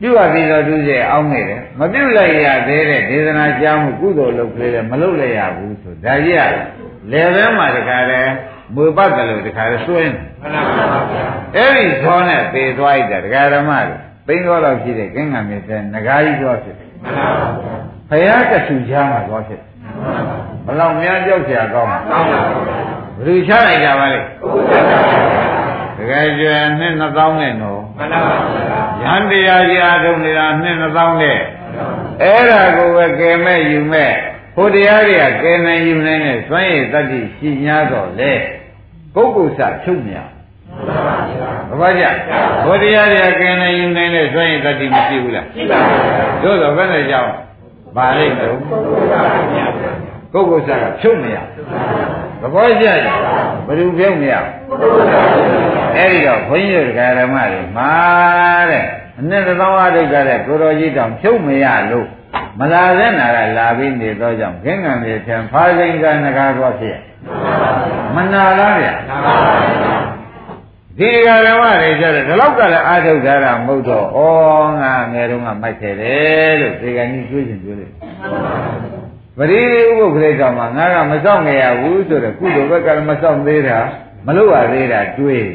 ပြုရပြီးတော့သူရဲ့အောင်းနေတယ်မပြုလိုက်ရသေးတဲ့ဒေသနာကြားမှုကုသိုလ်လုပ်ကလေးလည်းမလုပ်လိုက်ရဘူးဆိုဒါကြီးကလေဘဲမှာတခါတည်း မွေပတ်တယ်လို့တခါတည်းစွင်းအဲ့ဒီသောနဲ့ပေသွားလိုက်တာဒကာဓမ္မတွေပိန်းတော်တော့ဖြစ်တဲ့ကင်းငံမြေတဲ့ငကားကြီးသွားဖြစ်တယ်ဘုရားကဆူချားမှာသွားဖြစ်ဘလောက်များကြောက်เสียကောင်းမှာဘယ်သူချလိုက်ကြပါလဲတကယ်ကျွယ်နှစ်2000နဲ့နော်မှန်ပါပါရဟန်းတရားကြီးအားထုတ်နေတာနှစ်2000နဲ့အဲ့ဒါကိုပဲကယ်မဲ့ယူမဲ့ဟိုတရားတွေကကယ်နိုင်ယူနိုင်တဲ့စွမ်းရည်တတ္တိရှိ냐တော့လေ ပုဂ္ဂိုလ်စချုပ်မြတ်မှန်ပါဗျာဘုရားတွေကကယ်နိုင်ယူနိုင်တဲ့စွမ်းရည်တတ္တိမရှိဘူးလားရှိပါဘူးတို့တော့ဘယ်နဲ့ကြောင့်ဗာလိမ့်တော့ပုဂ္ဂိုလ်စကချုပ်မရသဘောကျရင်ဘယ်သူပြုံးမရအဲ့ဒီတော့ဘုန်းကြီးတို့ဓမ္မတွေမာတဲ့အနှစ်တစ်သောင်းအထုတ်ကြတဲ့ကိုတော်ကြီးတောင်ဖြုတ်မရလို့ မလာတဲ့နာကလာပြီးနေတော့ကြောင့်ခင်းငံမြေထံဖားစိန်ကနဂါသွားဖြစ်မနာလားဗျဒီဃာရမတွေကြတဲ့ဒီလောက်ကလည်းအာထုတ်ထားတာမဟုတ်တော့ဩငါငယ်တုန်းကမိုက်ခဲ့တယ်လို့ဒီကနေ့တွေးရှင်တွေးလိုက်ပရိဥပုပ်ခရိတ်တော်မှာငါကမစောင့်ငရဘူးဆိုတော့ကုသိုလ်ဘက်ကလည်းမစောင့်သေးတာ မလို့ရသေးတာတွေး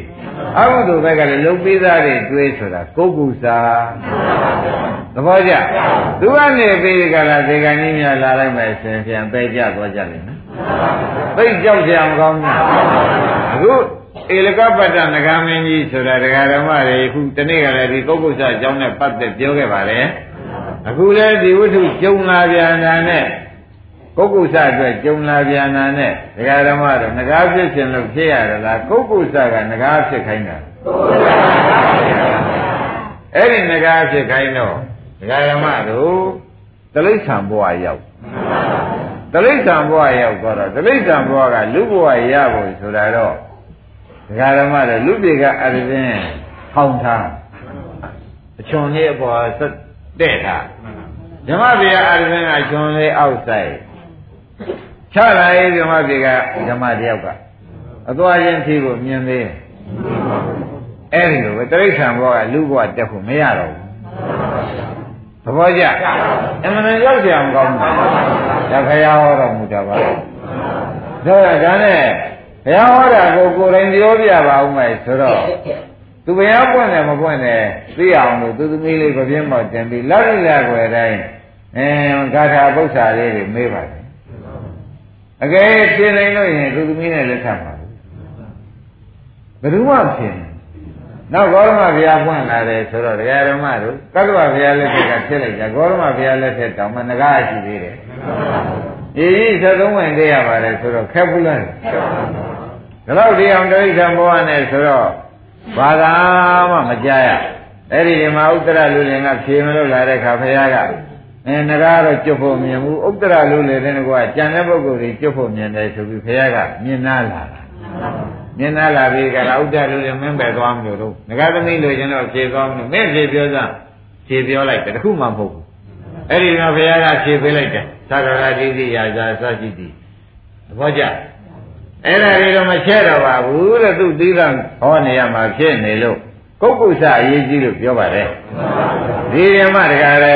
အကုသိုလ်ဘက်ကလည်းလုံပြီးသားတွေတွေးဆိုတာကုက္ကုစာသဘောကျသူကနေပြီးဒီကလာဒေဂန်ကြီးများလာလိုက်မယ်ဆင်ပြန်ပဲကြသွားကြလိမ့်မယ်သိကြောက်ကြအောင်ကောင်းတယ်အခုဧလကပတ္တနဂမင်းကြီးဆိုတာဒကာဓမ္မတွေအခုတနေ့ကလည်းဒီကုက္ကုစာအကြောင်းနဲ့ပတ်သက်ပြောခဲ့ပါတယ်အခုလည်းဒီဝိထုကျုံလာပြန်တာနဲ့ ကုက္ကုစအတွက်ကြုံလာပြန်တာနဲ့ဒကာဓမ္မတော့ငကားဖြစ်ခြင်းလို့ဖြစ်ရတာလားကုက္ကုစကငကားဖြစ်ခိုင်းတာအဲ့ဒီငကားဖြစ်ခိုင်းတော့ဒကာဓမ္မတို့တိဋ္ဌံဘဝရောက်တိဋ္ဌံဘဝရောက်တော့တိဋ္ဌံဘဝကလူဘဝရဖို့ဆိုတာတော့ဒကာဓမ္မတို့လူပြေကအရင်းဟောင်းထားအချွန်လေးအပေါ်ဆက်တဲ့ထားဓမ္မပြေကအရင်းကချွန်လေးအောက်ဆိုင် ချလာရေးဓမ္မပြေကဓမ္မတယောက်ကအသွားချင်းဖြီးကိုမြင်သေးတယ်အဲ့ဒီလိုပဲတိဋ္ဌံဘောကလူဘဝတက်ဖို့မရတော့ဘူးသဘောကျအမှန်တန်ရောက်ကြအောင်ကောင်းတယ်ဒါခရားဟောတော်မူတာပါဒါဒါနဲ့ဘုရားဟောတာကိုကိုယ်တိုင်ပြောပြပါဦးမယ်ဆိုတော့သူဘုရားပွင့်တယ်မပွင့်တယ်သိအောင်လို့သူသမီးလေးပြပြင်းမော်တင်ပြီးလက်လိလက်ွယ်တိုင်းအဲဂါထာပု္ပ္ပာလေးတွေမေးပါတယ် အကယ်ဖြေနိုင်လို့ရင်သူသမီးနဲ့လက်ထပ်ပါဘူးဘယ်သူမှဖြေနောက်ဂေါရမဘုရားပွင့်လာတယ်ဆိုတော့တရားဓမ္မတို့ကတ္တဝဘုရားလက်ထက်ကဖြစ်လိုက်ကြဂေါရမဘုရားလက်ထက်တောင်မှငကားရှိသေးတယ်အေးကြီးသုံးဝင်တည်းရပါတယ်ဆိုတော့ခက်ဘူးလားဒါတော့ဒီအောင်တိဋ္ဌံဘဝနဲ့ဆိုတော့ဘာသာမှမကြားရအဲ့ဒီမှာဥတ္တရလူလင်ကဖြေမလို့လာတဲ့ခါဘုရားက အဲငကားတော့ကျွတ်ဖို့မြင်ဘူးဥတ္တရလူလင်တဲ့ကွာကြံတဲ့ပုဂ္ဂိုလ်ကြီးကျွတ်ဖို့မြင်တယ်ဆိုပြီးဘုရားကမြင်နာလာတာမြင်နာလာပြီးကလာဥဒ္ဒလူတွေမင်းပဲသွားမလို့တော့ငကားသမီးလိုချင်တော့ဖြေသွားမလို့မင်းဖြေပြောစမ်းဖြေပြောလိုက်တယ်တခုမှမဟုတ်ဘူးအဲ့ဒီမှာဘုရားကဖြေပေးလိုက်တယ်သာရဏတိတိယာဇာသရှိတိသဘောကျအဲ့ဒါတွေတော့မချဲ့တော့ပါဘူးတဲ့သူသီးသန့်ဟောနေရမှာဖြစ်နေလို့ကုက္ကုစအရေးကြီးလို့ပြောပါတယ်ဒီဓမ္မတကားလဲ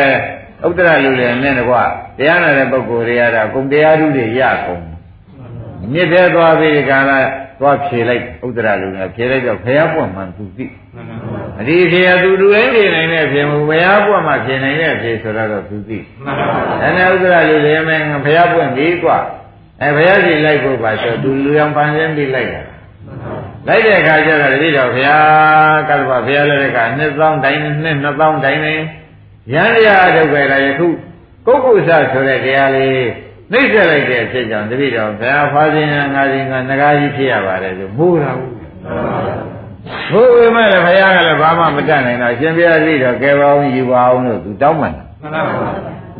ဥဒ္ဒရလူတွေနဲ့တကွတရားနာတဲ့ပုဂ္ဂိုလ်တွေရတာဂုံတရားဓုတွေရကုန်မြစ်သေးသွားပြီးကာလသွားဖြေလိုက်ဥဒ္ဒရလူကဖြေလိုက်တော့ဘုရားပွင့်မှန်သူသိအဒီဖြေရသူလူတိုင်းဖြေနိုင်တဲ့ဖြေမှုဘုရားပွင့်မှဖြေနိုင်တဲ့ဖြေဆိုတော့သူသိဒါနဲ့ဥဒ္ဒရလူတွေမယ်ဘုရားပွင့်ပြီกว่าအဲဘုရားရှင်လိုက်ဖို့ပါဆိုသူလူအောင်ပန်းစင်းပြီးလိုက်တာလိုက်တဲ့အခါကျတော့တတိတော်ဘုရားကတ္တဗဘုရားလည်းကနှစ်သောင်းတိုင်းနှစ်နှစ်သောင်းတိုင်းနေ ရန်ရဒုက္ခရယခုကုက္ကုစဆိုတဲ့တရားလေးနှိမ့်ဆက်လိုက်တဲ့ဖြစ်ကြောင့်တတိတော်ဘုရားဖားခြင်းငါးခြင်းကငကားကြီးဖြစ်ရပါတယ်ဆိုမိုးတာဘူးဘုရားမဲ့လည်းဘုရားကလည်းဘာမှမတတ်နိုင်တော့ရှင်ဘုရားတတိတော်ကဲပါအောင်ယူပါအောင်လို့သူတောင်းပန်တာ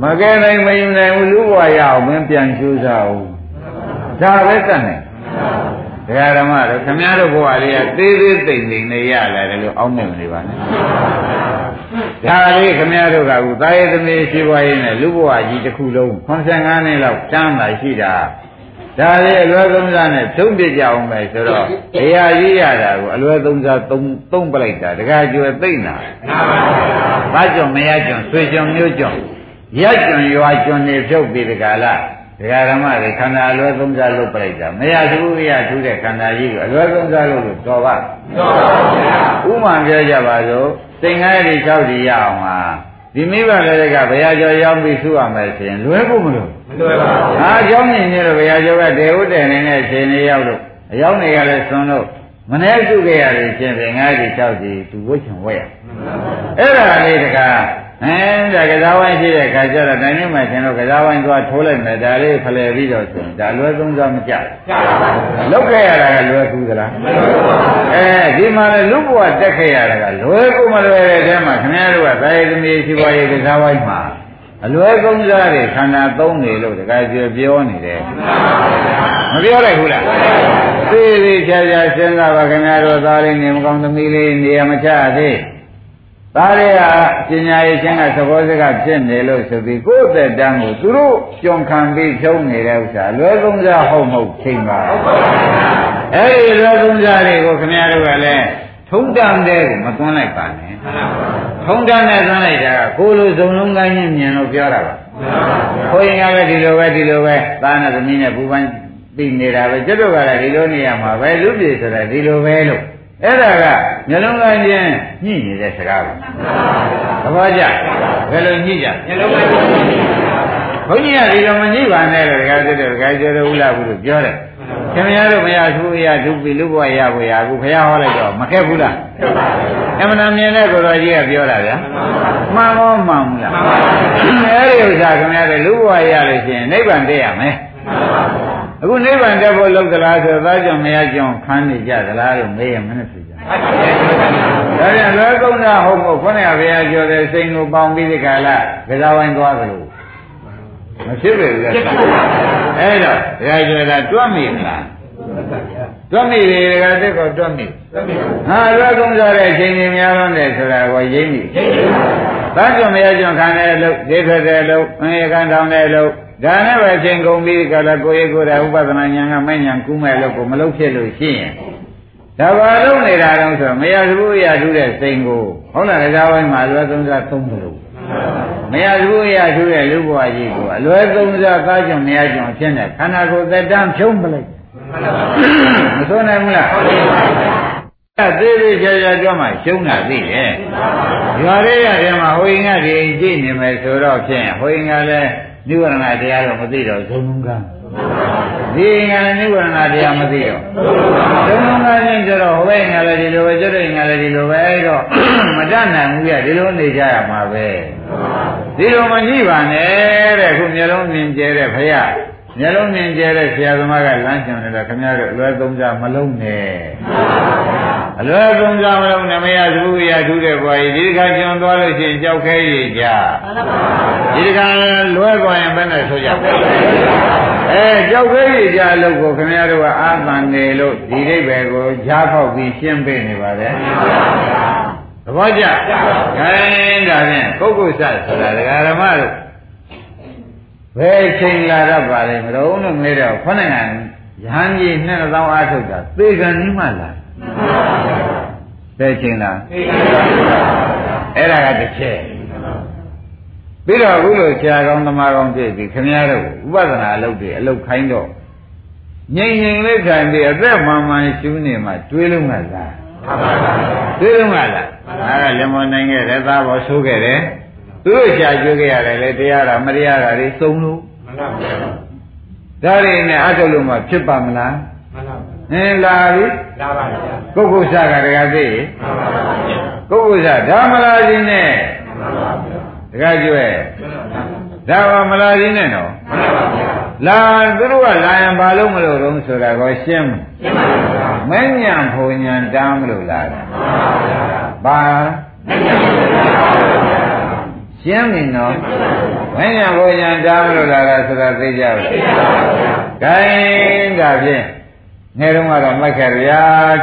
မကဲနိုင်မယူနိုင်ဘူးလူဘဝရအောင်မင်းပြန်ကျိုးစားအောင်ဒါပဲတတ်နိုင်ဒကာဓမ္မတို့ခမည်းတော်ဘဝလေးကသေးသေးသိမ့်သိမ့်နေရလာတယ်လို့အောင်းနေမနေပါနဲ့ ဒါလေးခမည်းတော်ကအခုသာယသမီးရှိပွားရင်းနဲ့လူဘဝကြီးတစ်ခုလုံး85နှစ်လောက်တန်းလာရှိတာဒါလေးအလွယ်သုံးစားနဲ့ဖြုံးပြကြအောင်ပဲဆိုတော့ဘုရားကြီးရတာကိုအလွယ်သုံးစားသုံးသုံးပလိုက်တာတခါကျွယ်သိမ့်တာဘာကြောင့်မရကြောင့်ဆွေကြောင့်မျိုးကြောင့်ရကျွံရွာကျွံနေဖြုတ်ပြီးတကလားဒကာဓမ္မတွေခန္ဓာအလွယ်သုံးစားလုပ်ပလိုက်တာမရဘူးရထူးတဲ့ခန္ဓာကြီးကိုအလွယ်သုံးစားလုပ်လို့တော်ပါတော်ပါဗျာဥမာပြောကြပါစို့ စိတ်ငါးရီ၆စီရအောင်ဟာဒီမိဘလည်းကဘုရားကျော်ရောက်ပြီးစုရမယ်ဆိုရင်လွယ်ဖို့မလို့မလွယ်ပါဘူး။ဟာအကြောင်းမြင်နေလို့ဘုရားကျော်ကတေဟုတ်တယ်နေတဲ့ရှင်နေရောက်လို့အရောက်နေရလဲသွန်လို့မနေ့စုခဲ့ရတယ်ရှင်ဖြင့်ငါးရီ၆စီသူဝှချင်ဝဲရ။အဲ့ဒါလေးတကား အဲဒါကစားဝိုင်းရှိတဲ့ခါကျတော့တိုင်းမှာရှင်တို့ကစားဝိုင်းသွားထိုးလိုက်မယ်ဒါလေးဖလှယ်ပြီးတော့ဆိုဒါလွယ်သုံးစားမကြဘူး။လောက်ခဲ့ရတာကလွယ်ကူသလား။အဲဒီမှာလည်းလူဘဝတက်ခဲ့ရတာကလွယ်ကူမလွယ်တဲ့အဲမှာခင်ဗျားတို့ကသာယသမီးရှိပွားရေးကစားဝိုင်းမှာအလွယ်ကုန်စားတွေခန္ဓာသုံးနေလို့တခါပြောပြောနေတယ်မပြောလိုက်ဘူးလားသိသိချာချာစဉ်းစားပါခင်ဗျားတို့သားလေးနေမကောင်းသမီးလေးနေရာမချသေး သားလေးကပညာရေးချင်းကသဘောစကားဖြစ်နေလို့ဆိုပြီးကိုယ့်သက်တမ်းကိုသူတို့ကြုံခံပြီးဖြုံးနေတဲ့ဥစ္စာလွယ်ကုန်စားဟုတ်မဟုတ်ချိန်ပါဟုတ်ပါဘူးအဲ့ဒီလွယ်ကုန်စားတွေကိုခင်ဗျားတို့ကလည်းထုံးတမ်းတဲ့ကိုမသွန်းလိုက်ပါနဲ့ထုံးတမ်းတဲ့သွန်းလိုက်တာကကိုလိုစုံလုံးကိုင်းချင်းမြင်လို့ပြောတာပါခွေရင်ကလည်းဒီလိုပဲဒီလိုပဲသားနဲ့သမီးနဲ့ပူပန်းသိနေတာပဲကျွတ်တို့ကလည်းဒီလိုနေရမှာပဲလူပြေဆိုတာဒီလိုပဲလို့ အဲ့ဒါကမျိုးလုံးသားချင်းညှိနေတဲ့စကားပဲသဘောကျဘယ်လိုညှိကြမျိုးလုံးသားချင်းဘုန်းကြီးကဒီလိုမညှိပါနဲ့လို့တခါတည်းတခါကျတော့ဥလာဘူးလို့ပြောတယ်ခင်ဗျားတို့မရသူရဒုပိလူဘဝရဘွေရအခုဘုရားဟောလိုက်တော့မခက်ဘူးလားအမှန်တမ်းမြင်တဲ့ကိုယ်တော်ကြီးကပြောတာဗျာမှန်ကောမှန်ဘူးလားအဲဒီဥစ္စာခင်ဗျားတို့လူဘဝရလို့ရှိရင်နိဗ္ဗာန်တည့်ရမယ် အခုနိဗ္ဗာန်တက်ဖို့လုပ်သလားဆိုသားကြောင့်မရကြောင့်ခန်းနေကြသလားလို့မေးရင်မနဲ့ဖြစ်ကြဒါပြန်လွယ်ကုန်တာဟုတ်မို့ခொနည်းဘုရားပြောတဲ့စိန်ကိုပေါင်းပြီးဒီကလာကစားဝိုင်းသွားသလိုမဖြစ်ပဲလေအဲ့တော့ဘုရားပြောတာတွတ်မိမလားတွတ်မိတယ်ကတည်းကတွတ်မိဟာလွယ်ကုန်စားတဲ့အချိန်ကြီးများတော့တယ်ဆိုတာကိုရင်းမိသားကြောင့်မရကြောင့်ခံတဲ့အလုပ်ဒိဋ္ဌတဲ့လုပ်အင်းရကန်တောင်းတဲ့လုပ် ဒါနဲ့ပဲချိန်ကုန်ပြီးကြလားကိုယ်ရေးကိုယ်တိုင်ဥပဒနာဉာဏ်ကမဲ့ဉာဏ်ကူးမဲ့လို့ကိုမလုပ်ဖြစ်လို့ရှိရင်ဒါပါလုံးနေတာတော့ဆိုမရဘူးရထူးတဲ့စိန်ကိုဟုတ်လားကြာဝိုင်းမှာလွယ်သုံးစားသုံးတယ်လို့မရဘူးရထူးတဲ့လူဘဝကြီးကိုအလွယ်သုံးစားသားကြောင့်မရကြောင့်ဖြစ်နေခန္ဓာကိုယ်သက်တမ်းဖြုံးပလိုက်မဆိုးနိုင်ဘူးလားအဲ့သေးသေးချာချာကြွမှရှုံးတာသိတယ်။ရွာလေးရတယ်မှာဟိုရင်ကဒီကြည့်နေမယ်ဆိုတော့ဖြင့်ဟိုရင်ကလည်း နိဝရဏတရားတော့မသိတော့ဇုံလုံးကံဒီငါလည်းနိဝရဏတရားမသိတော့ဇုံလုံးကံချင်းကျတော့ဟိုဘက်ငါလည်းဒီလိုပဲကျွတ်တဲ့ငါလည်းဒီလိုပဲအဲ့တော့မတတ်နိုင်ဘူးရဒီလိုနေကြရမှာပဲဒီလိုမကြည့်ပါနဲ့တဲ့ခုမျိုးလုံးမြင်ကျဲတဲ့ဖရာ မျိုးလုံးမြင်ကျဲတဲ့ဆရာသမားကလမ်းချင်တယ်ခင်ဗျားတို့အလွယ်သုံးစားမလုံးနဲ့အလွယ်သုံးစားမလုံးနဲ့မရဘူးရထူးတဲ့ဘွားကြီးဒီခါကျွန်သွားလို့ရှိရင်ကြောက်ခဲရည်ကြဒီခါလွဲသွားရင်ဘယ်နဲ့ဆိုကြအဲကြောက်ခဲရည်ကြအလုပ်ကိုခင်ဗျားတို့ကအာသန်နေလို့ဒီအိဗယ်ကိုကြားဖောက်ပြီးရှင်းပေးနေပါတယ်သဘောကျခိုင်းဒါဖြင့်ပုဂ္ဂိုလ်စဆိုတာဒကာဓမ္မတို့ ဘယ်ချိန်လာတော့ပါလဲမတော်လို့မေးတော့ခொနဲ့ကရဟန်းကြီးနှစ်သောင်းအားထုတ်တာသေကံကြီးမှလားဘယ်ချိန်လားအဲ့ဒါကတစ်ချက်ပြီးတော့အခုလိုဆရာကောင်းသမားကောင်းပြည့်ပြီခင်ဗျားတို့ဥပဒနာအလုပ်တွေအလုပ်ခိုင်းတော့ငြိမ်ငြိမ်လေးထိုင်ပြီးအသက်မှန်မှန်ရှူးနေမှတွေးလုံးကလားတွေးလုံးကလားဒါကလက်မနိုင်ခဲ့တဲ့သားပေါ်ဆိုးခဲ့တယ် သူတို့ရှားကျွေးခဲ့ရတယ်လေတရားတာမတရားတာတွေစုံလို့မှန်ပါဗျာဒါတွေနဲ့အထုတ်လို့မှဖြစ်ပါမလားမှန်ပါဗျာအင်းလာပြီလာပါဗျာပုဂ္ဂိုလ်စကတကသိမှန်ပါဗျာပုဂ္ဂိုလ်စဓမ္မလာခြင်းနဲ့မှန်ပါဗျာတကကျွဲဒါပါမလာခြင်းနဲ့နော်မှန်ပါဗျာလာသူတို့ကလာရင်ဘာလို့မလို့တော့ဆိုတာကိုရှင်းရှင်းပါဗျာမဉ္ဇဉ်ဖုန်ဉဏ်တားမလို့လာတာမှန်ပါဗျာဘာမဉ္ဇဉ်ဖုန်ဉဏ်တားပါဗျာ ရှင်းပြီနော်ဝိညာဉ်ဘုညာတားမလို့လာတာဆိုတာသိကြပါသိပါပါဘုရား gain ဒါဖြင့်ငယ်တုန်းကတော့မှတ်ခဲ့ရ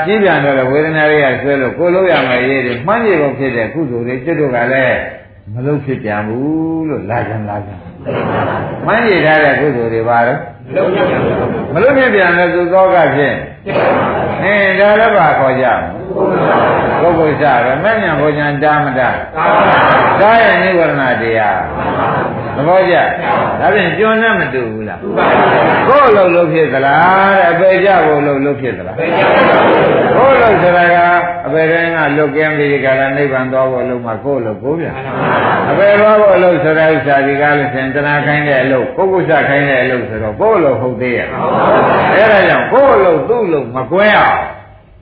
ကြီးပြန်တော့ဝေဒနာတွေကဆွဲလို့ကိုလို့ရမယ်ရေးတယ်မှန်းကြည့်ဖို့ဖြစ်တဲ့ကုသိုလ်တွေကျွတ်တို့ကလည်း မလုပ်ဖြစ်ပြန်ဘူးလို့လာကြလာကြမှန်းကြည့်ထားတဲ့ကုသိုလ်တွေပါတော့မလုပ်ဖြစ်ပြန်တဲ့သူသောကဖြင့်အင်းဒါလည်းပါခေါ်ကြပုဂ္ဂိုလ်စရမဉ္ဇဉ်ဘုညာတာမတာသာယနိဝရဏတရား သဘောကျဒါဖြင့်ကျွန်းနဲ့မတူဘူးလားကိုယ်လုံးလုံးဖြစ်သလားတဲ့အပေကြဖို့လုံးလုံးဖြစ်သလားကိုယ်လုံးဆိုတာကအပေတိုင်းကလွတ်ကင်းပြီးဒီကရနိဗ္ဗာန်သွားဖို့လုံးမှာကိုယ်လုံးကိုပြန်အပေသွားဖို့လုံးဆိုတာဥစ္စာဒီကားလို့ဆိုရင်တဏှာခိုင်းတဲ့အလုပ်ပုဂ္ဂိုလ်စခိုင်းတဲ့အလုပ်ဆိုတော့ကိုယ်လုံးဟုတ်သေးရဲ့အဲဒါကြောင့်ကိုယ်လုံးသူ့လုံးမကွဲအောင်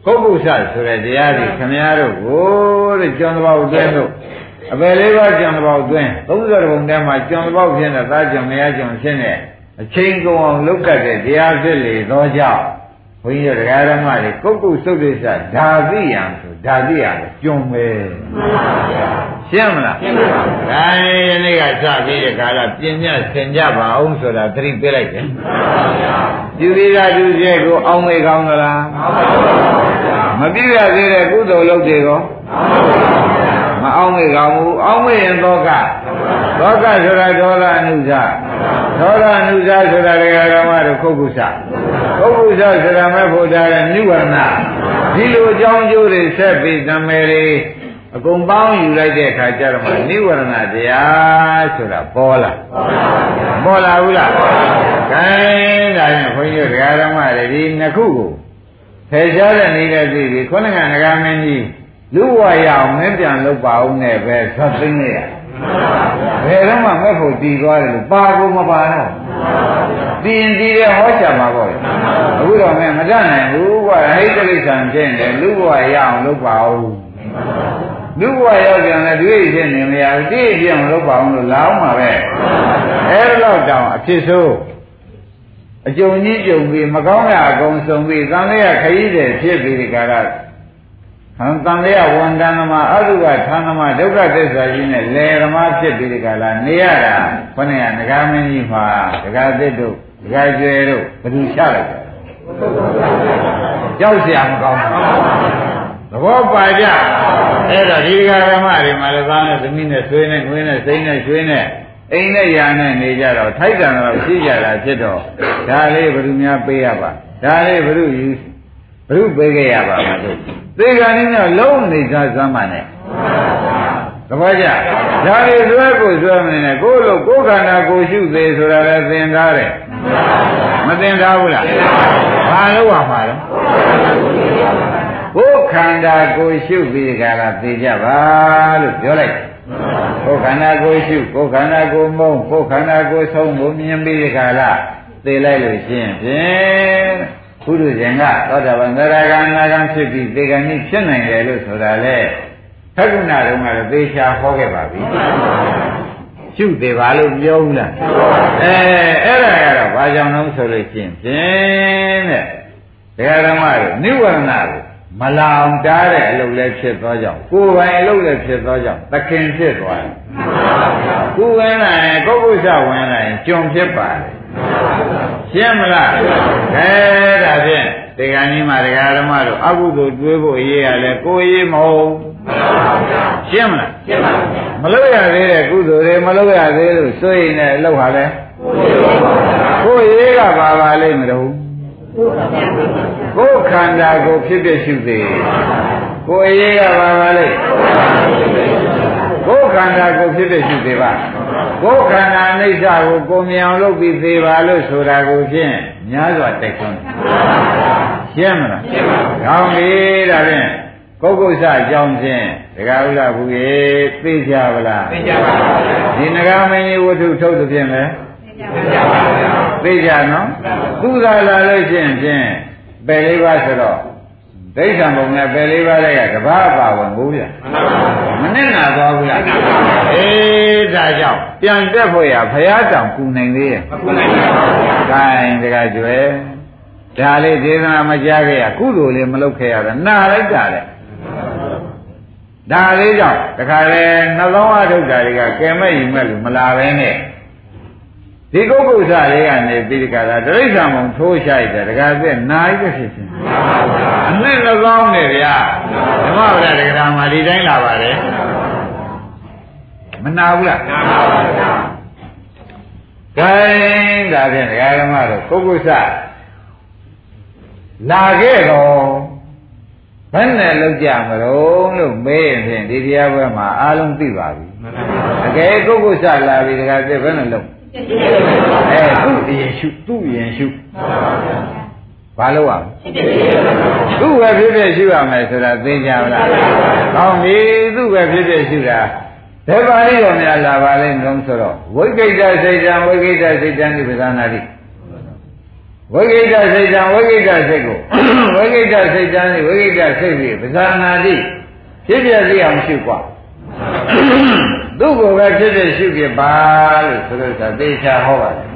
ပုဂ္ဂိုလ်စဆိုတဲ့တရားတွေခမည်းတော်ကိုတဲ့ကျွန်းတစ်ပေါက်အတွင်းတို့ အပယ်လေးပါးကျွန်းတစ်ပေါက်အတွင်း30ပုံထဲမှာကျွန်းတစ်ပေါက်ဖြစ်တဲ့သားကျွန်းမရကျွန်းဖြစ်တဲ့အချိန်ကုန်အောင်လုတ်ကတ်တဲ့တရားဖြစ်လေသောကြောင့်ဘုန်းကြီးတို့တရားဓမ္မတွေကုတ်ကုတ်သုတ်တိစ္စဓာတိယံဆိုဓာတိယံကျွန်းပဲရှင်းမလားရှင်းပါပါဘုရား။ဒါယနေ့ကစပြီးတဲ့ကာလပြင်းညဆင်ကြပါအောင်ဆိုတာသတိပေးလိုက်တယ်။မှန်ပါဗျာ။ပြုပြီးသားသူရဲ့ကိုအောင်းမေကောင်းသလားမှန်ပါဗျာ။မပြည့်ရသေးတဲ့ကုသိုလ်လုပ်တွေကောမှန်ပါဗျာ။ မအောင်မေကောင်းဘူးအောင်းမေရင်သောကသောကဆိုတာဒေါသအနုဇဒေါသအနုဇဆိုတာတရားဓမ္မတို့ခုတ်ကုသခုတ်ကုသဆိုတာမဲ့ဖို့ထားတဲ့နိဝရဏဒီလိုအကြောင်းကျိုးတွေဆက်ပြီးသံမယ်တွေအကုန်ပေါင်းယူလိုက်တဲ့အခါကျတော့မှနိဝရဏတရားဆိုတာပေါ်လာပေါ်လာဘူးလားခိုင်းဒါရင်ခွန်ကြီးတို့ဓမ္မတွေဒီနှစ်ခုကိုဖယ်ရှားတဲ့နေတဲ့သိပြီခုနကငကားမင်းကြီး လူဝရအောင်မင်းပြန်လုပ်ပါဦးနဲ့ပဲသတ်သိနေရဘယ်တော့မှမဲ့ဖို့တည်သွားတယ်လို့ပါကိုမပါတော့တည်ရင်တည်တယ်ဟောချမှာပေါ့အခုတော့မင်းမတတ်နိုင်ဘူးကွာဟိတ်တိဋ္ဌာန်ဖြစ်နေလူဝရအောင်လုပ်ပါဦးလူဘဝရောက်ပြန်လဲတွေ့ဖြစ်နေမရဘူးတိပြအောင်လုပ်ပါအောင်လို့လာအောင်ပါပဲအဲလောက်တောင်အဖြစ်ဆိုးအကြုံကြီးကြုံပြီးမကောင်းတဲ့အကုန်ဆုံးပြီးသံဃာခရီးတယ်ဖြစ်ပြီးဒီကရ ဟံတန်လျဝန်တန်သမာအတုကဌာနမဒုက္ခသစ္စာကြီးနဲ့လေဓမ္မဖြစ်ပြီးဒီကလာနေရတာခொနဲ့ကငကားမင်းကြီးမှာဒကာသစ်တို့ဒကာကျွဲတို့ဘယ်သူချလိုက်ကြကြောက်เสียမကောင်းဘူးသဘောပါကြအဲ့တော့ဒီဃာရမတွေမှာလည်းသားနဲ့သမီးနဲ့ဆွေးနဲ့ငွေနဲ့စိမ့်နဲ့ရွှေနဲ့အိမ်နဲ့ယာနဲ့နေကြတော့ထိုက်တန်တော့ရှိကြတာဖြစ်တော့ဒါလေးဘယ်သူများပေးရပါဒါလေးဘယ်သူယူဘယ်သူပေးခဲ့ရပါမလို့ သေကံနည်းနဲ့လုံးနေသားစမ်းပါနဲ့သဘောကျဒါလေးဆွဲကိုဆွဲမနေနဲ့ကိုယ်လိုကိုယ်ခန္ဓာကိုယ်ရှုသေးဆိုတာလည်းသင်ထားတယ်မသင်ထားဘူးလားဘာလို့ရမှာလဲကိုယ်ခန္ဓာကိုယ်ရှုပြီးကြတာသိကြပါလို့ပြောလိုက်ကိုယ်ခန္ဓာကိုယ်ရှုကိုယ်ခန္ဓာကိုယ်မုန်းကိုယ်ခန္ဓာကိုယ်ဆုံးကိုမြင်ပြီးကြလားသိလိုက်လို့ရှင်းဖြင့် ဘုရုရှင်ကသောတာပန်သရဂံနာဂံဖြစ်ပြီးသေကံကြီးဖြစ်နိုင်တယ်လို့ဆိုတာလေသက္ကုဏတုန်းကတော့သေချာဟောခဲ့ပါပြီရှုသေးပါလို့ပြောဘူးလားအဲအဲ့ဒါကတော့ဘာကြောင့်လဲဆိုလို့ရှင်းဖြင့်တဲ့ဒကာဓမ္မတို့နိဝရဏကိုမလောင်တားတဲ့အလုပ်လည်းဖြစ်သွားကြောင်းကိုယ်ပိုင်အလုပ်လည်းဖြစ်သွားကြောင်းသခင်ဖြစ်သွားတယ်ကိုယ်ဝင်လာရင်ကိုယ်ကုသဝင်လာရင်ကျွန်ဖြစ်ပါတယ် ရှင်းမလားအဲဒါဖြင့်ဒီကနေ့မှဒကာဓမ္မတို့အကုသိုလ်တွေးဖို့အရေးရလဲကိုယ်ရေးမဟုတ်ရှင်းမလားရှင်းပါမလုပ်ရသေးတဲ့ကုသိုလ်တွေမလုပ်ရသေးလို့စွရင်နဲ့အလုပ်ဟာလဲကိုယ်ရေးကပါပါလိမ့်မလို့ကိုယ်ခန္ဓာကိုဖြစ်ဖြစ်ရှုသေးကိုယ်ရေးရပါပါလိမ့် ကိုယ်ခန္ဓာကိုဖြစ်ဖြစ်ရှုသေးပါကိုယ်ခန္ဓာအိဋ္ဌကိုကိုမြင်အောင်လုပ်ပြီးသေးပါလို့ဆိုတာကိုဖြင့်များစွာတိုက်တွန်းရှင်းမလားရှင်းပါဘူးကောင်းပြီဒါဖြင့်ကုက္ကုဆအကြောင်းဖြင့်ဒကာဥဒ္ဒဘုရေသိကြပါလားသိကြပါပါဒီနဂမင်းကြီးဝတ္ထုထုတ်တဲ့ဖြင့်လဲသိကြပါပါသိကြနော်သူသာလာလို့ရှိရင်ဖြင့်ပယ်လေးပါဆိုတော့ ဒိဋ္ဌံဘုံနဲ့ပယ်လေးပါးတွေကတဘာပါဝင်ဘူးဗျမနဲ့နာသွားဘူးလားအေးဒါကြောင့်ပြန်တက်ဖို့ရဘုရားတောင်ကူနိုင်သေးရဲ့မကူနိုင်ပါဘူး။ဒါရင်တကကျွယ်ဒါလေးဒေသနာမကြားခဲ့ရကုသိုလ်လေးမလုပ်ခဲ့ရတာနာလိုက်တာလေဒါလေးကြောင့်တခါလေနှလုံးအထုတ်တာတွေကကဲမဲ့ယူမဲ့လို့မလာပဲနဲ့ ဒီကုက္ကုဆလေးကနေပြီးဒီကရာတရိစ္ဆာန်မုံထိုးရှိုက်တယ်တခါပြက်နာရီပဲဖြစ်ချင်းအနှစ်နှကောင်းနဲ့ဗျာဓမ္မဗလာတက္ကရာမှာဒီတိုင်းလာပါတယ်မနာဘူးလားနာပါပါဗျာခိုင်းဒါဖြင့်ဒကာဓမ္မတို့ကုက္ကုဆလာခဲ့တော့ဘယ်နဲ့လောက်ကြမလို့လို့မေးရင်ဖြင့်ဒီတရားပွဲမှာအားလုံးသိပါပြီအကယ်ကုက္ကုဆလာပြီဒကာပြဘယ်နဲ့လောက် အဲသူ့အရင်ရှုသူ့ရင်ရှုဘာလို့ရမလဲသူ့ပဲဖြစ်ဖြစ်ရှုရမယ်ဆိုတာသိကြမလားကောင်းပြီသူ့ပဲဖြစ်ဖြစ်ရှုတာဘယ်ပါဠိတော်များလာပါလဲလုံးဆိုတော့ဝိကိတ္တစိတ်တံဝိကိတ္တစိတ်တံဒီပဇာနာတိဝိကိတ္တစိတ်တံဝိကိတ္တစိတ်ကိုဝိကိတ္တစိတ်တံဒီဝိကိတ္တစိတ်ပြီးပဇာနာတိဖြစ်ဖြစ်သိအောင်ရှုပါ သူ့ကိုပဲဖြစ်ဖြစ်ရှုပြပါလို့ဆိုလို့သာသေချာဟောပါတယ်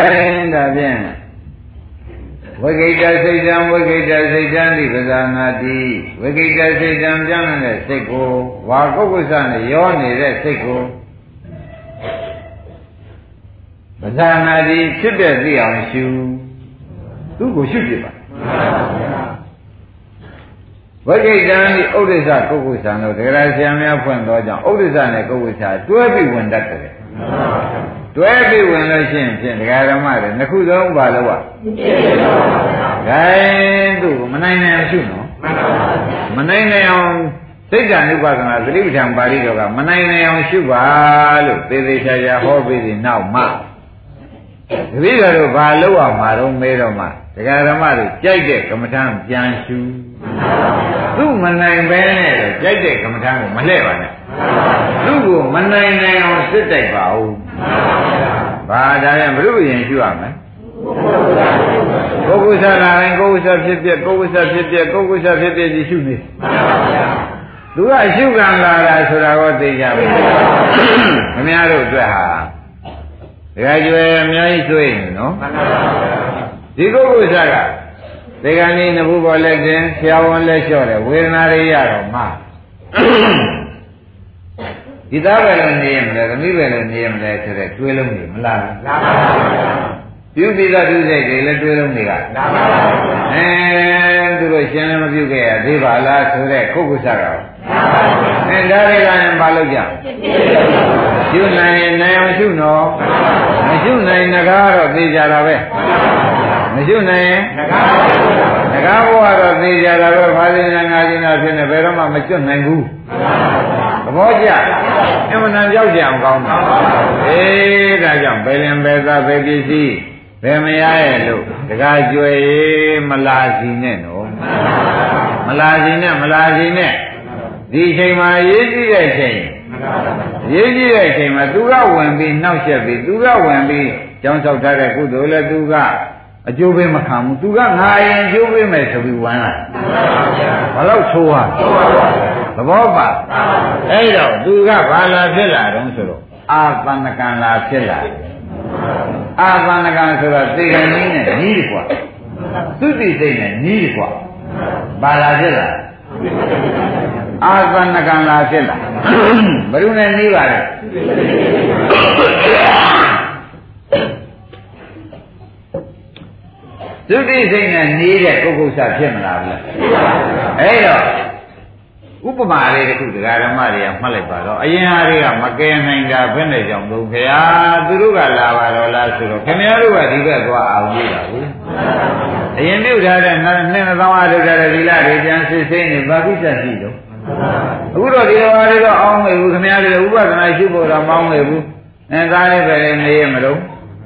အဲဒါဖြင့်ဝိကိတစိတ်တံဝိကိတစိတ်တံဒီပဇာနာတိဝိကိတစိတ်တံပြောင်းနေတဲ့စိတ်ကိုဝါကုက္ကုဆနဲ့ရောနေတဲ့စိတ်ကိုပဇာနာတိဖြစ်တဲ့သိအောင်ရှုသူ့ကိုရှုပြပါ ဝိကိတံဒီဥဒိစ္စကုက္ကုဆံတို့ဒဂရဆရာများဖွင့်သောကြောင့်ဥဒိစ္စနဲ့ကုက္ကုဆာတွဲပြီးဝင်တတ်တယ်တွဲပြီးဝင်လို့ရှိရင်ဖြင့်ဒကာဓမ္မတွေနှစ်ခုလုံးပါလို့ပါ။ဂိုင်းသူ့ကိုမနိုင်နိုင်ရှုနော်။မှန်ပါပါဗျာမနိုင်နိုင်အောင်စိတ်ဓာနုပါဒနာသတိပဋ္ဌာန်ပါဠိတော်ကမနိုင်နိုင်အောင်ရှုပါလို့သေသေးချာချာဟောပြီးဒီနောက်မှတပည့်တော်တို့ဘာလို့အောင်မှာတော့မဲတော့မှဒကာဓမ္မတို့ကြိုက်တဲ့ကမ္မထံပြန်ရှု သူ့မနိုင်ပဲနဲ့ကြိုက်တဲ့ကမ္မထံကိုမလှဲ့ပါနဲ့သူ့ကိုမနိုင်နိုင်အောင်စစ်တိုက်ပါဦးဘာဒါရင်ဘုရုရင်ရှုရမယ်ကိုယ်ကုသလာရင်ကိုယ်ကုသဖြစ်ဖြစ်ကိုယ်ကုသဖြစ်ဖြစ်ကိုယ်ကုသဖြစ်ဖြစ်ဒီရှုနေသူကရှုကံလာတာဆိုတာကိုသိကြပြီခင်ဗျားတို့အတွက်ဟာဒကာကျွယ်အများကြီးတွေ့နေနော်ဒီကိုယ်ကုသက ဒီကနေ့နဘူးပေါ်လက်တင်ဆရာဝန်လက်လျှော့တယ်ဝေဒနာတွေရတော့မှဒီသားပဲလို့နေရမလဲသမီးပဲလို့နေရမလဲဆိုတဲ့တွေးလုံးနေမလားလားပါပါပြုပြီးသားပြုစိတ်တွေလည်းတွေးလုံးတွေကလာပါပါအဲသူတို့ရှင်းလည်းမပြုခဲ့ရသေးပါလားဆိုတဲ့ခုတ်ကုသကတော့အဲဒါတွေကလည်းမလုပ်ကြပြုနိုင်ရင်နိုင်အောင်ရှုနော်မရှုနိုင်ငကားတော့သိကြတာပဲ မရှုနိုင်ရင်ငကားဘဝတော့သိကြတာပဲဖာသင်္ညာငါးခြင်းတော့ဖြစ်နေဘယ်တော့မှမကျွတ်နိုင်ဘူးသဘောကျအမှန်တန်ကြောက်ကြအောင်ကောင်းတာအေးဒါကြောင့်ဘယ်လင်ဘယ်သာဘယ်ပစ္စည်းဘယ်မရရဲ့လို့တကားကြွယ်မလာစီနဲ့နော်မလာစီနဲ့မလာစီနဲ့ဒီချိန်မှာရေးကြည့်တဲ့ချိန်ရေးကြည့်တဲ့ချိန်မှာသူကဝင်ပြီးနှောက်ယှက်ပြီးသူကဝင်ပြီးကြောင်းဆောက်ထားတဲ့ကုသိုလ်လည်းသူက အကျိုးပေးမခံဘူးသူကငါရင်အကျိုးပေးမယ်ဆိုပြီးဝင်လာဘာလို့ဆိုးရသဘောပါအဲ့တော့သူကဘာလာဖြစ်လာတော့ဆိုတော့အာသန္နကံလာဖြစ်လာအာသန္နကံဆိုတာသေကံကြီးနဲ့နီးတယ်ကွာသူတိစိတ်နဲ့နီးတယ်ကွာဘာလာဖြစ်လာအာသန္နကံလာဖြစ်လာဘယ်လိုနဲ့နီးပါလဲ သုတိစိတ်နဲ့နေတဲ့ပုဂ္ဂိုလ်စဖြစ်မလားဘူးအဲ့တော့ဥပမာလေးတစ်ခုတရားဓမ္မတွေကမှတ်လိုက်ပါတော့အရင်ဟာတွေကမကယ်နိုင်တာဘယ်နဲ့ကြောင့်လို့ခင်ဗျာသူတို့ကလာပါတော့လားဆိုတော့ခင်ဗျားတို့ကဒီဘက်သွားအောင်ကြည့်တာဘူးအရင်ပြုတ်ထားတဲ့နှစ်နှစ်သောင်းအားထုတ်ထားတဲ့ဒီလာတွေပြန်စစ်စိမ့်နေဘာကိစ္စရှိတော့အခုတော့ဒီလိုဟာတွေတော့အောင်းနေဘူးခင်ဗျားတို့ဥပဒနာရှိဖို့တော့မောင်းနေဘူးအဲဒါလေးပဲနေရမလို့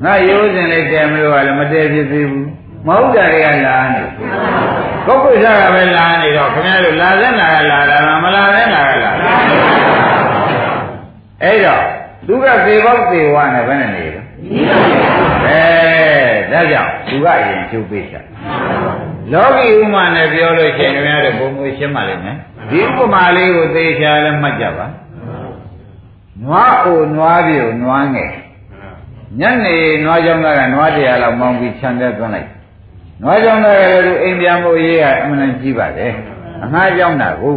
ငါရိုးစင်လေးတဲမလို့ကလည်းမတဲဖြစ်သေးဘူး မဟုတ်တာတွေကလာနေပုဂ္ဂိုလ်စားကပဲလာနေတော့ခင်ဗျားတို့လာတဲ့နာကလာတာမလာတဲ့နာကလာအဲ့တော့သူကသေဘောက်သေဝနဲ့ဘယ်နဲ့နေလဲအဲဒါကြောင့်သူကအရင်ချုပ်ပေးချင်လောကီဥမာနဲ့ပြောလို့ရှိရင်ခင်ဗျားတို့ဘုံကိုရှင်းပါလိမ့်မယ်ဒီဥပမာလေးကိုသေချာလည်းမှတ်ကြပါနွားအိုနွားပြေကိုနွားငယ်ညနေနွားကြောင့်ကနွားတရားလောက်မောင်းပြီးခြံထဲသွန်းလိုက် နွားကြောင့်လည်းလူအိမ်ပြန်ဖို့ရေးကအမှန်တန်ကြီးပါတယ်အငှားကြောင့်တာကို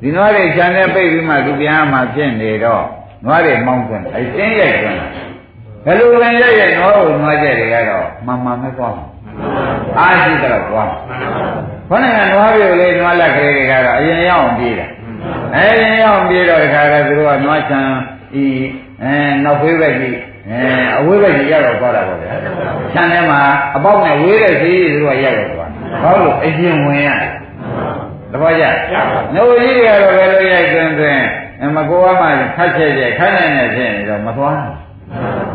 ဒီနွားတွေခြံထဲပိတ်ပြီးမှသူပြန်မှဖြစ်နေတော့နွားတွေမောင်းသွင်းအဲတင်းရိုက်သွင်းဘယ်လိုလဲရိုက်ရိုက်နွားကိုနွားကြက်တွေကတော့မှန်မှန်ပဲသွားမှာအားရှိတော့သွားမှာခေါင်းကနွားပြုတ်လေးနွားလက်ကလေးတွေကတော့အရင်ရောက်ပြေးတာအဲရင်ရောက်ပြေးတော့တခါကသူတို့ကနွားချံဤအဲနောက်ဖေးပဲကြီး အဲအဝေးပဲကြီးရောက်တော့သွားတာပေါ့ဗျာခြံထဲမှာအပေါက်နဲ့ဝေးတဲ့စီးသူတို့ကရောက်တော့သွားဘာလို့အရင်ဝင်ရတယ်တပည့်ကြနှုတ်ကြီးတွေကတော့ဘယ်လိုရိုက်သွင်းသွင်းမကောကမှခတ်ချက်ချက်ခတ်နိုင်နေဖြစ်နေတော့မသွား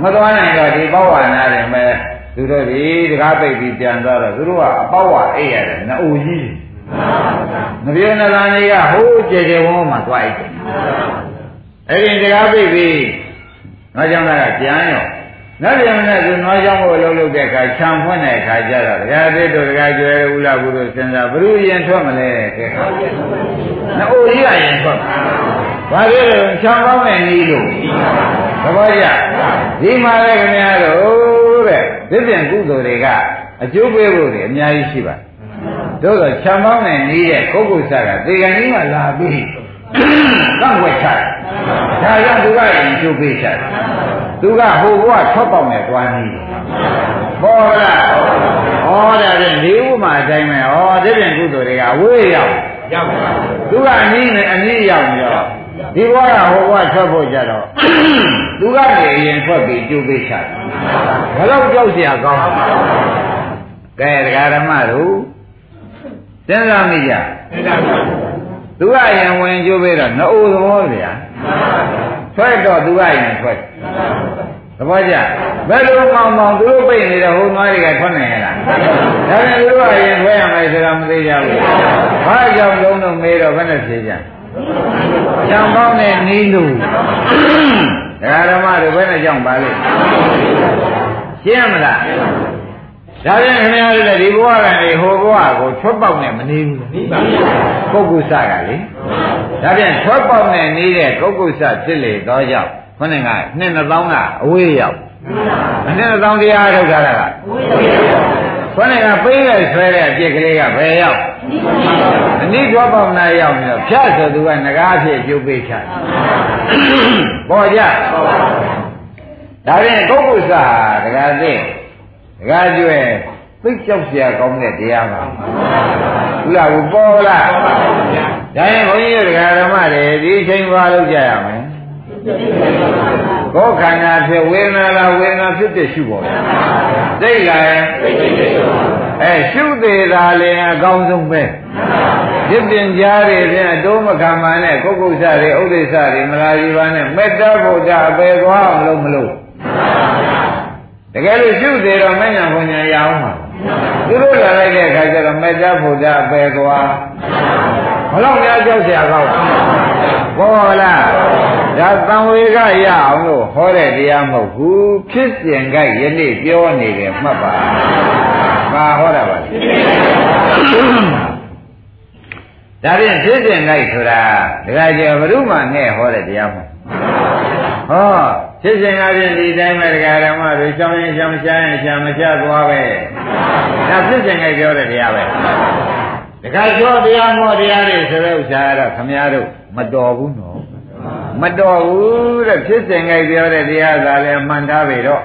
မသွားနိုင်တော့ဒီပေါဝါနာတွေမဲ့သူတို့ဒီတကားပိတ်ပြီးပြန်သွားတော့သူတို့ကအပေါဝါအိတ်ရတယ်နှအိုကြီးမပြေနလာနေကဟိုးကြေကြေဝုန်းမှသွားအိတ်တယ်အဲ့ဒီတကားပိတ်ပြီး နွားကြောင့်ကပြန်ရောနောက်ပြန်နဲ့သူနွားကြောင့်ကိုလှုပ်လှုပ်တဲ့အခါခြံဖွင့်တဲ့အခါကျတော့ဒကာသေးတို့ဒကာကျွဲဦးလာဘူးတို့စဉ်းစားဘ ᱹ ရင်ထွက်မလဲတဲ့ခါနှအိုကြီးကရင်ထွက်ဘာဖြစ်လို့ခြံကောင်းတဲ့နီးလို့သဘောကျဒီမှာလည်းခင်ဗျားတို့တဲ့ဒီပြန်ကုသိုလ်တွေကအကျိုးပေးဖို့တွေအများကြီးရှိပါတို့တော့ခြံကောင်းတဲ့နီးတဲ့ပုဂ္ဂိုလ်စားကဒီကနေ့မှလာပြီး ကန့်ွက်ချတယ်ဒါကြောင့်သူကရင်ကျိုးပေးချတယ်သူကဟိုဘဝထွက်ပေါက်နဲ့တွားနေပေါ်လားဩဒါဖြင့်ဒီဥမာအတိုင်းပဲဩဒီပြင်ကုသိုလ်တွေကဝေးရောက်ရောက်ပါသူကအနည်းနဲ့အနည်းရောက်နေတော့ဒီဘဝကဟိုဘဝထွက်ဖို့ကြတော့သူကနေအရင်ထွက်ပြီးကျိုးပေးချတယ်ဘယ်တော့ကြောက်เสียကောင်းကဲဒကာဓမ္မတို့စဉ်းစားမိကြစဉ်းစားပါ သူကရင်ဝင်ကျိုးပြီးတော့နှအိုးသဘောဗျာထွက်တော့သူကရင်ထွက်သဘောကျဘယ်လိုမောင်မောင်သူတို့ပြိနေတဲ့ဟိုနွားတွေကထွက်နိုင်ရလားဒါနဲ့သူတို့ကရင်ထွက်ရမယ်ဆိုတာမသိကြဘူးဘာကြောင့်လုံးလုံးမေးတော့ဘယ်နဲ့ဖြေကြကြောင်ကောင်းတဲ့နီးလို့ဒကာဓမ္မတွေဘယ်နဲ့ကြောင့်ပါလိမ့်ရှင်းမလား ဒါပြန်ခင်ဗျားတို့လည်းဒီဘဝကနေဟိုဘဝကိုထွက်ပေါက်နဲ့မနေဘူးနိဗ္ဗာန်ပုဂ္ဂုစကလေဒါပြန်ထွက်ပေါက်နဲ့နေတဲ့ပုဂ္ဂုစဖြစ်လေတော့ကြောင့်ခொနဲ့ကနှစ်နှစ်သောင်းကအဝေးရောက်နှစ်နှစ်သောင်းတရားထုတ်တာကခொနဲ့ကပိတ်လိုက်ဆွဲတဲ့အပြစ်ကလေးကဘယ်ရောက်အနိထွက်ပေါက်နာရောက်နေတော့ဖြတ်ဆိုသူကငကားဖြစ်ကျုပ်ပိတ်ချပေါ်ကြဒါပြန်ပုဂ္ဂုစတကားသိဒ ကာကျွဲသိကြောက်เสียကောင်းတဲ့တရားပါဘူးလားဘူးပေါ်လားဒါရင်ဘုန်းကြီးတို့ဒကာဓမ္မတွေဒီအချိန်ဘာလုပ်ကြရမလဲကိုယ်ခန္ဓာဖြစ်ဝေဒနာလားဝေဒနာဖြစ်တဲ့ရှုပေါ်သိလားအဲရှုသေးတာလည်းအကောင်းဆုံးပဲပြစ်တင်ကြားတွေဖြင့်အတိုးမခံပါနဲ့ကုက္ကုဆတွေဥဒိစ္စတွေမလာကြီးပါနဲ့မေတ္တာဘုရားအပေသွားအောင်လုပ်မလို့ တကယ်လို့ရှုသေးတော့မဉ္ဇဏ်ဘုံဉာဏ်ရအောင်ပါသူတို့လာလိုက်တဲ့အခါကျတော့မေတ္တာဘုရားအပေကွာဘလောက်များကြောက်စရာကောင်းဘောလားဒါသံဝေကရအောင်လို့ဟောတဲ့တရားမဟုတ်ဘူးဖြစ်စဉ်ကယနေ့ပြောနေတယ်မှတ်ပါဘာဟောတာပါလဲဒါဖြင့်ဖြစ်စဉ်လိုက်ဆိုတာဒကာကျော်ဘုရုမနဲ့ဟောတဲ့တရားမဟုတ် ဟောဖြစ်စဉ်ကဖြင့်ဒီတိုင်းပဲတရားဓမ္မတွေရှောင်းရင်ရှောင်းရှားရင်ရှားမချသွားပဲဒါဖြစ်စဉ်ကပြောတဲ့တရားပဲတခါကျော်တရားမောတရားတွေဆိုတဲ့ဥစ္စာကတော့ခမည်းတော်မတော်ဘူးနော်မတော်ဘူးတဲ့ဖြစ်စဉ်ကပြောတဲ့တရားသာလည်းမှန်သားပြီတော့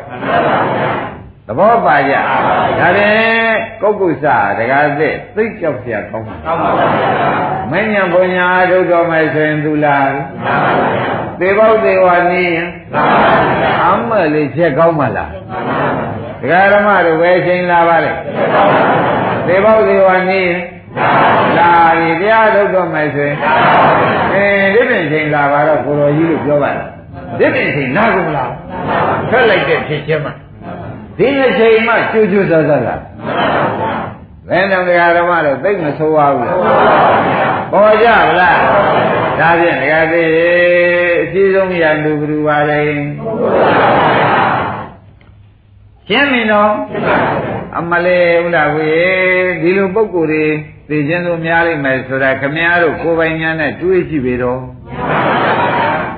သဘောပါကြဒါဖြင့်ကုက္ကုစတကားသက်သိကြောက်เสียကောင်းပါကောင်းပါမဉ္ဇဉ်ဘုံညာအထုတ်တော်မယ်ဆိုရင်သူလား သေဘောက်သေးဝနီးရင်အမလေးချက်ကောင်းပါလားဒကာရမတို့ပဲချိန်လာပါလေသေဘောက်သေးဝနီးရင်လာပြီတရားထုတ်တော်မယ်ဆိုရင်အဲဒီပြင်ချိန်လာပါတော့ကိုတော်ကြီးလို့ပြောပါလားဒီပြင်ချိန်နားကုန်လားထွက်လိုက်တဲ့ဖြစ်ချင်းမှာဒီအချိန်မှကျူးကျူးဆဆလာဘယ်နှံတရားဓမ္မတော့သိမဆိုးပါဘူးပေါ်ကြဗလားဒါဖြင့်ဒကာသေး အစည်းဆုံးရလူဘ누구ပါလဲရှင်းပြီနော်အမလေးဥလားဝေဒီလိုပုံကိုယ်တွေသိချင်းဆိုများလိမ့်မယ်ဆိုတာခမည်းတော်ကိုယ်ပိုင်ညာနဲ့တွေးကြည့်ပြီတော့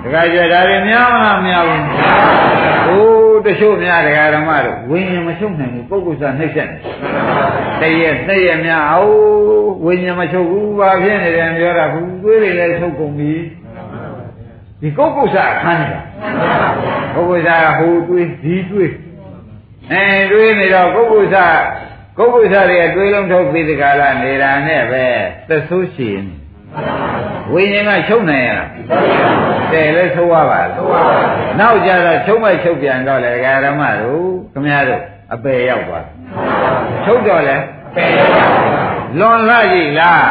ဒကာကျဒါတွေများမလားများဘူးဟိုတချို့များတရားဓမ္မတို့ဝိညာဉ်မချုပ်နိုင်ဘူးပုဂ္ဂိုလ်စားနှိမ့်ဆက်တည့်ရဲ့နှိမ့်ရဲ့များအော်ဝိညာဉ်မချုပ်ဘူးဘာဖြစ်နေတယ်ပြောတာဘူးသွေးတွေလည်းချုပ်ကုန်ပြီ ဒီပုဂ္ဂိုလ်စားခန်းနေတာပုဂ္ဂိုလ်စားဟိုတွေးဒီတွေးအဲတွေးနေတော့ပုဂ္ဂိုလ်စားပုဂ္ဂိုလ်စားတွေကတွေးလုံးထုတ်ပြီးဒီကလာနေတာနဲ့ပဲသက်ဆိုးရှိနေဝိညာဉ်ကချုပ်နိုင်ရလားတယ်လဲဆိုးရပါလားနောက်ကြတော့ချုပ်မဲ့ချုပ်ပြန်တော့လေဒကာဓမ္မတို့ခမရတို့အပေရောက်သွားချုပ်တော့လေလွန်လာကြည့်လား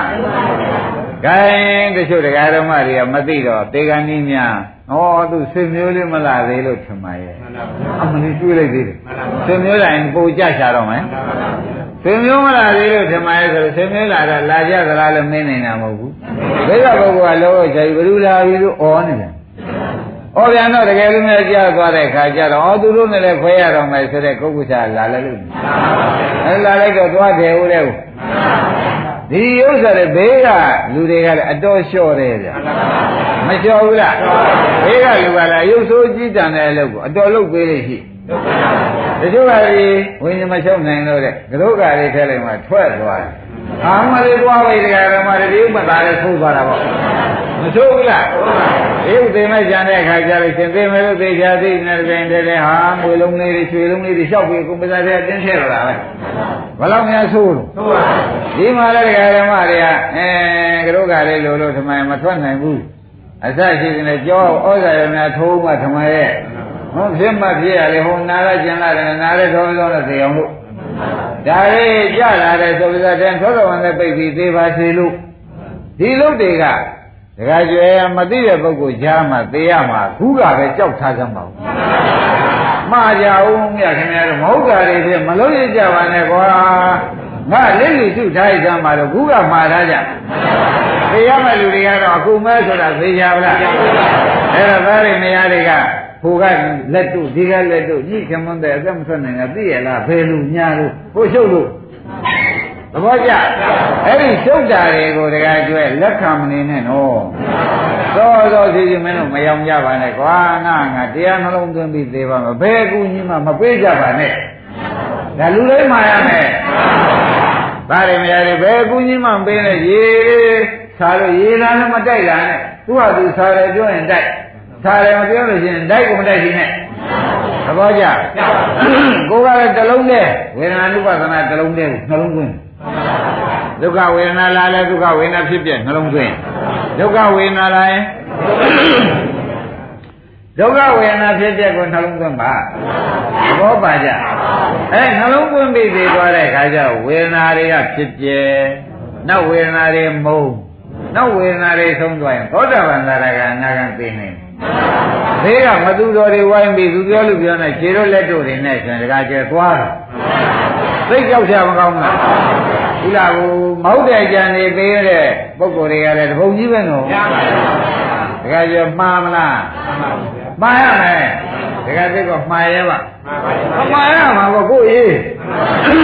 ဂိုင်းတချို့ဒကာဓမ္မတွေကမသိတော့တေဂန်ကြီးများဩသူဆွေမျိုးလေးမလာသေးလို့ထင်ပါရဲ့အမလေးတွေးလိုက်သေးတယ်ဆွေမျိုးလာရင်ပိုကြချတော့မယ်ဆွေမျိုးမလာသေးလို့ဓမ္မရဲ့ဆိုဆွေမျိုးလာတော့လာကြသလားလို့မင်းနေတာမဟုတ်ဘူးဘိက္ခပုဂ္ဂိုလ်ကလောချာဘ누구လာပြီလို့ဩနေတယ်ဩပြန်တော့တကယ်လို့များကြားသွားတဲ့ခါကျတော့ဩသူတို့နဲ့လည်းခွဲရတော့မယ်ဆိုတဲ့ကုက္ကုစာလာလည်းလို့အဲလာလိုက်တော့သွားတယ်ဦးတဲ့ ဒီဥစ္စာတွေဘေးကလူတွေကလည်းအတော်လျှော့တယ်ဗျမလျှော့ဘူးလားဘေးကလူကလည်းရုပ်ဆိုးကြည့်တန်တဲ့အလုပ်ကိုအတော်လုပ်ပေးလို့ရှိတချို့ကဒီဝိညာဉ်မချုပ်နိုင်လို့တဲ့ကရုကလေးထဲလိုက်မှထွက်သွားတယ်အာမလေးသွားပြီတရားဓမ္မတွေဒီဥပဒါလေးဆုံးသွားတာပေါ့ မဆိုးဘူးလားဒီဥသိမဲ့ကြံတဲ့အခါကျတော့ရှင်သိမယ်လို့သိချာသိနေတယ်ပြင်တယ်ဟာငွေလုံးလေးတွေရွှေလုံးလေးတွေလျှောက်ပြီးကုပ္ပဇာတွေတင်းထည့်တော့တာပဲဘယ်လောက်များဆိုးလို့ဆိုးပါဒီမှာလည်းတရားဓမ္မတွေကအဲကရုကလေးလိုလို့ထမမထွက်နိုင်ဘူးအစရှိတဲ့ကြောဩဇာရများထိုးမှထမရဲ့ဟောဖြစ်မှဖြစ်ရလေဟိုနာရကျင်လာတယ်နာရတော်တော်နဲ့သိအောင်လို့ဒါလေးကြလာတဲ့သုပ္ပဇာတန်သောတော်ဝန်နဲ့ပိတ်ပြီးသေးပါစေလို့ဒီလုတ်တွေက ဒကာကျွဲမသိတဲ့ပုဂ္ဂိုလ်ကြားမှာသိရမှာခုကပဲကြောက်ထားကြမှာဘူးမှားကြအောင်မြခင်ဗျားတို့မဟုတ်တာတွေဖြစ်မလို့ရကြပါနဲ့ကွာငါလက်လူစုထားရကြမှာတော့ခုကမှားထားကြသိရမယ့်လူတွေကတော့အခုမဲဆိုတာသိကြပါလားအဲ့တော့သားတွေနေရာတွေကဟိုကလက်တို့ဒီကလက်တို့ညှိခမွန်းတဲ့အသက်မထွက်နိုင်တာသိရလားဘယ်လူညာလို့ဟိုရှုပ်လို့ သဘောကျအဲ့ဒီရှုပ်တာတွေကိုတကယ်ကျွဲလက်ခံမနေနဲ့နော်သောသောစီစီမင်းတို့မယောင်ကြပါနဲ့ကွာငါငါတရားနှလုံးသွင်းပြီးသေးပါမယ်ဘယ်ကူကြီးမှမပေးကြပါနဲ့ဒါလူလေးမှာရမယ်ဒါတွေမရတယ်ဘယ်ကူကြီးမှမပေးနဲ့ရေစားလို့ရေလာလည်းမတိုက်တာနဲ့သူ့ဟာသူစားတယ်ပြောရင်တိုက်စားတယ်မပြောလို့ရှိရင်တိုက်ကိုမတိုက်ရှင်နဲ့သဘောကျကိုယ်ကလည်းတစ်လုံးနဲ့ဝေဒနာနုပသနာတစ်လုံးနဲ့နှလုံးသွင်း ဒုက္ခဝေဒနာလာလဲဒုက္ခဝေဒနာဖြစ်ပြနှလုံးသွင်းဒုက္ခဝေဒနာလာရင်ဒုက္ခဝေဒနာဖြစ်တဲ့ကိုနှလုံးသွင်းပါသဘောပါကြအဲနှလုံးသွင်းပြီးသိသွားတဲ့အခါကျဝေဒနာတွေကဖြစ်ပြနောက်ဝေဒနာတွေမုံနောက်ဝေဒနာတွေဆုံးသွားရင်သောတာပန်သရကအနာဂံသိနေသေးကမသူတော်တွေဝိုင်းပြီးသူပြောလို့ပြောနေခြေတို့လက်တို့တွေနဲ့ဆိုရင်တကကျဲသွားတ ယ်သိကြောက်ကြမကောင်းလားဒီလားကိုမဟုတ်တဲ့ကြံနေပေးရတဲ့ပုံကိုယ်တွေကလည်းတပုံကြီးပဲနော်တကကျဲမှားမလားမှားရမယ်တကသိကောမှားရဲပါမမှားရမှာပေါ့ကိုကြီး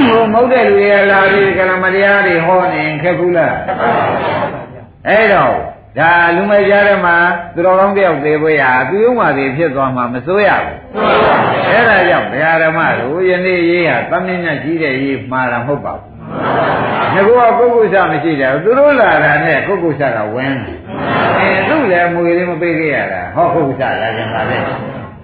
ဟိုမဟုတ်တဲ့လူတွေလာပြီးကလမတရားတွေဟောနေခက်ဘူးလားအဲ့တော့ ဒါလူမကြားထဲမှာသူတော်ကောင်းတယောက်သေးပွဲရသူယုံမှသေးဖြစ်သွားမှာမစိုးရဘူးအဲ့ဒါကြောင့်ဘုရားဓမ္မတို့ယနေ့ရေးဟာသမင်းနဲ့ကြီးတဲ့ရေးမှားတာမဟုတ်ပါဘူးငါကပုဂ္ဂိုလ်စမရှိတယ်သူတို့လာတာနဲ့ပုဂ္ဂိုလ်စကဝင်တယ်အဲသူ့လည်းမွေလေးမပေးခဲ့ရတာဟောပုဂ္ဂိုလ်စလာကြပါလေ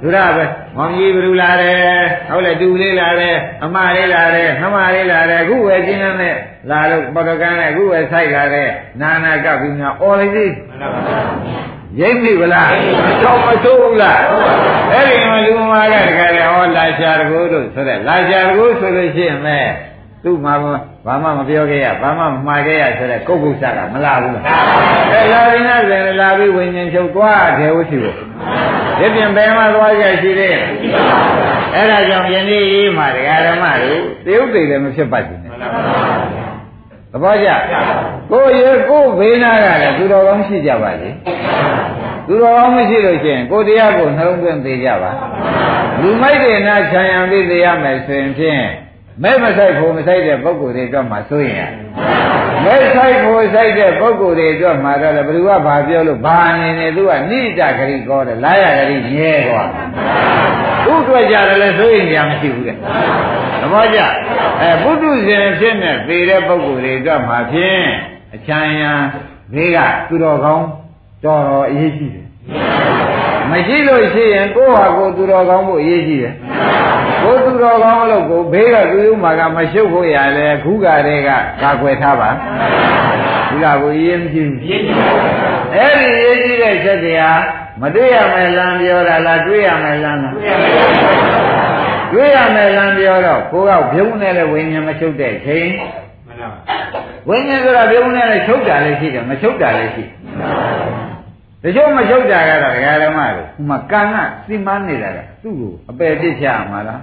သူရပဲမောင်ကြီးဘလူလာတယ်ဟုတ်လေတူလေးလာတယ်အမလေးလာတယ်နှမလေးလာတယ်အခုဝယ်ကျင်းနဲ့လာလို့ပေါ်တော်ကန်းနဲ့အခုဝယ်ဆိုင်လာတယ်နာနာကပ်ပြီးညာအော်လိုက်သေးရိပ်မိဗလားတော့မဆိုးဘူးလားအဲ့ဒီမှာလူမာကတကယ်ဟောလာရှာတကူတို့ဆိုတဲ့လာရှာတကူဆိုလို့ရှိရင်မဲ့သူ့မှာဘာမှမပြောခဲ့ရဘာမှမမှားခဲ့ရဆိုတဲ့ကုတ်ကုတ်စကမလာဘူးလားအဲလာရင်လည်းလာပြီးဝิญဉ္ဇချုပ်သွားတယ်ဟုတ်ရှိလို့ ဒီပြင်ဘယ်မှာသွားကြရှိသေးလဲအဲ့ဒါကြောင့်ယနေ့ရေးမှာတရားဓမ္မတို့တယုတ်သိလည်းမဖြစ်ပါဘူးသဘောကျကိုရေကိုဘေးနာကလည်းသူတော်ကောင်းရှိကြပါလေသူတော်ကောင်းမရှိလို့ရှိရင်ကိုတရားကိုနှလုံးသွင်းသေးကြပါလူမိုက်တဲ့နာခြံရံပြီးသေးရမယ်ဆိုရင်ဖြင့်မဲ့မဆိုင်ဖို့မဆိုင်တဲ့ပုဂ္ဂိုလ်တွေတော့မှစိုးရင် မဲ့ဆိုင်ဖို့ဆိုင်တဲ့ပုဂ္ဂိုလ်တွေတော့မှတော့ဘယ်သူကဘာပြောလို့ဘာအနေနဲ့သူကနိဒဂရိကောတယ်လာရဂရိမြဲသွားသူ့အတွက်ကြတယ်လဲစိုးရင်ကြမရှိဘူးတဲ့သဘောကျအဲပုထုဇဉ်ဖြစ်နေသေတဲ့ပုဂ္ဂိုလ်တွေတော့မှဖြင့်အချမ်းရံဘေးကသူတော်ကောင်းတော်တော်အရေးကြီးတယ်မရှိလို့ရှိရင်ကိုယ့်ဟာကိုယ်သူတော်ကောင်းဖို့အရေးကြီးတယ် ကိုယ်သူတော်ကောင်းလို့ကိုဘေးကသူယုံမှာကမရှုပ်ဖို့ရလဲခုကတည်းကကာကွယ်ထားပါဒီကကိုရေးမကြည့်ဘူးအဲ့ဒီရေးကြည့်တဲ့ချက်တရားမတွေ့ရမယ်လမ်းပြောတာလားတွေ့ရမယ်လမ်းလားတွေ့ရမယ်လမ်းပြောတော့ကိုကဘုံနဲ့လည်းဝိညာဉ်မချုပ်တဲ့ချိန်ဝိညာဉ်ဆိုတာဘုံနဲ့လည်းချုပ်တာလည်းရှိတယ်မချုပ်တာလည်းရှိတချို့မချုပ်တာကတော့ဒကာဓမ္မတွေဟိုမှာကံကစီမန်းနေတာကသူ့ကိုအပယ်ပြစ်ချမှာလား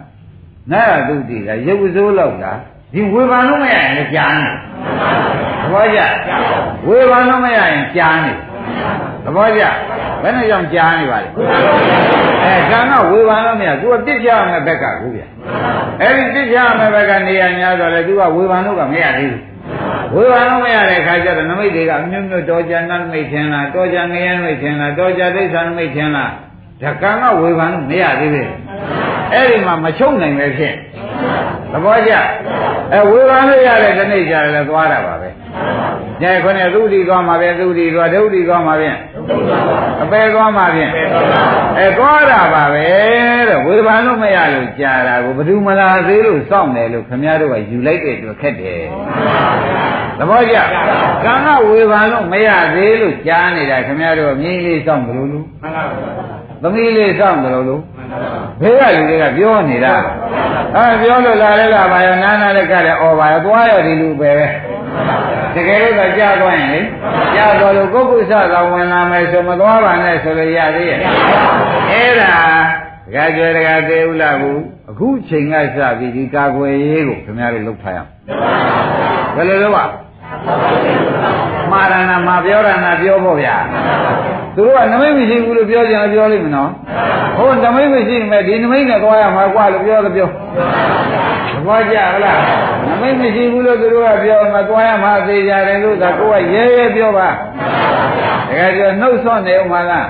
နာရတုတိကရုပ်စိုးလောက်တာဒီဝေဘာလို့မရရင်ကြာနေသဘောကျဝေဘာလို့မရရင်ကြာနေသဘောကျဘယ်နဲ့ကြောင့်ကြာနေပါလဲအဲကံကဝေဘာလို့မရသူကပြစ်ချရမယ်ဘက်ကကိုဗျအဲဒီပြစ်ချရမယ်ဘက်ကနေရာများတော့လေသူကဝေဘာလို့ကမရသေးဘူးဝေဘာလို့မရတဲ့ခါကျတော့နမိတ်တွေကအမျိုးမျိုးတော်ကြနမိတ်ထင်လားတော်ကြငရဲနမိတ်ထင်လားတော်ကြဒိဋ္ဌာနမိတ်ထင်လားဓကံကဝေဘာလို့မရသေးဘူး အဲ့ဒီမှာမချုပ်နိုင်ပဲဖြစ်သဘောကျအဲဝေဘာလို့ရတဲ့ဒီနေ့ကျတယ်လည်းသွားတာပါပဲညခွနဲ့သုတိသွားမှာပဲသုတိသွားဒုတိသွားမှာဖြင့်အပယ်သွားမှာဖြင့်အဲသွားတာပါပဲတဲ့ဝေဘာလို့မရလို့ကြာတာကိုဘယ်သူမလာသေးလို့စောင့်တယ်လို့ခမည်းတော်ကယူလိုက်တဲ့အတွက်ခက်တယ်သဘောကျကံကဝေဘာလို့မရသေးလို့ကြားနေတာခမည်းတော်မြင်းလေးစောင့်ကြလို့လို့မှန်ပါပါ သမီးလေးစောင့်ကြလို့လို့ဘေးကလူတွေကပြောနေတာအဲပြောလို့လာလဲလာပါရောနားနာလည်းကလည်းអော်ပါရောသွားရဒီလူပဲပဲတကယ်လို့သာကြားသွားရင်လေကြားသွားလို့ကိုယ်ကုသသာဝင်လာမယ်ဆိုမသွားပါနဲ့ဆိုလို့ရသေးရဲ့အဲ့ဒါတကယ်ကြွယ်တကယ်သေးဦးလားဘူးအခုချိန်ကစပြီးဒီကာကွယ်ရေးကိုခင်ဗျားတို့လုပ်ထားရအောင်ဘယ်လိုလုပ်ပါ မှားရဏမှာပြောရဏပြောဖို့ဗျာသူတို့ကနမိတ်မရှိဘူးလို့ပြောကြတယ်ပြောလိမ့်မယ်နော်ဟုတ်နမိတ်မရှိမယ်ဒီနမိတ်နဲ့သွားရမှာကွာလို့ပြောတော့ပြောသဘောကျလားနမိတ်မရှိဘူးလို့သူတို့ကပြောမှာသွားရမှာသိကြတယ်လို့သာကိုကရဲရဲပြောပါတကယ်ပြောနှုတ်ဆွနေဦးမှာလား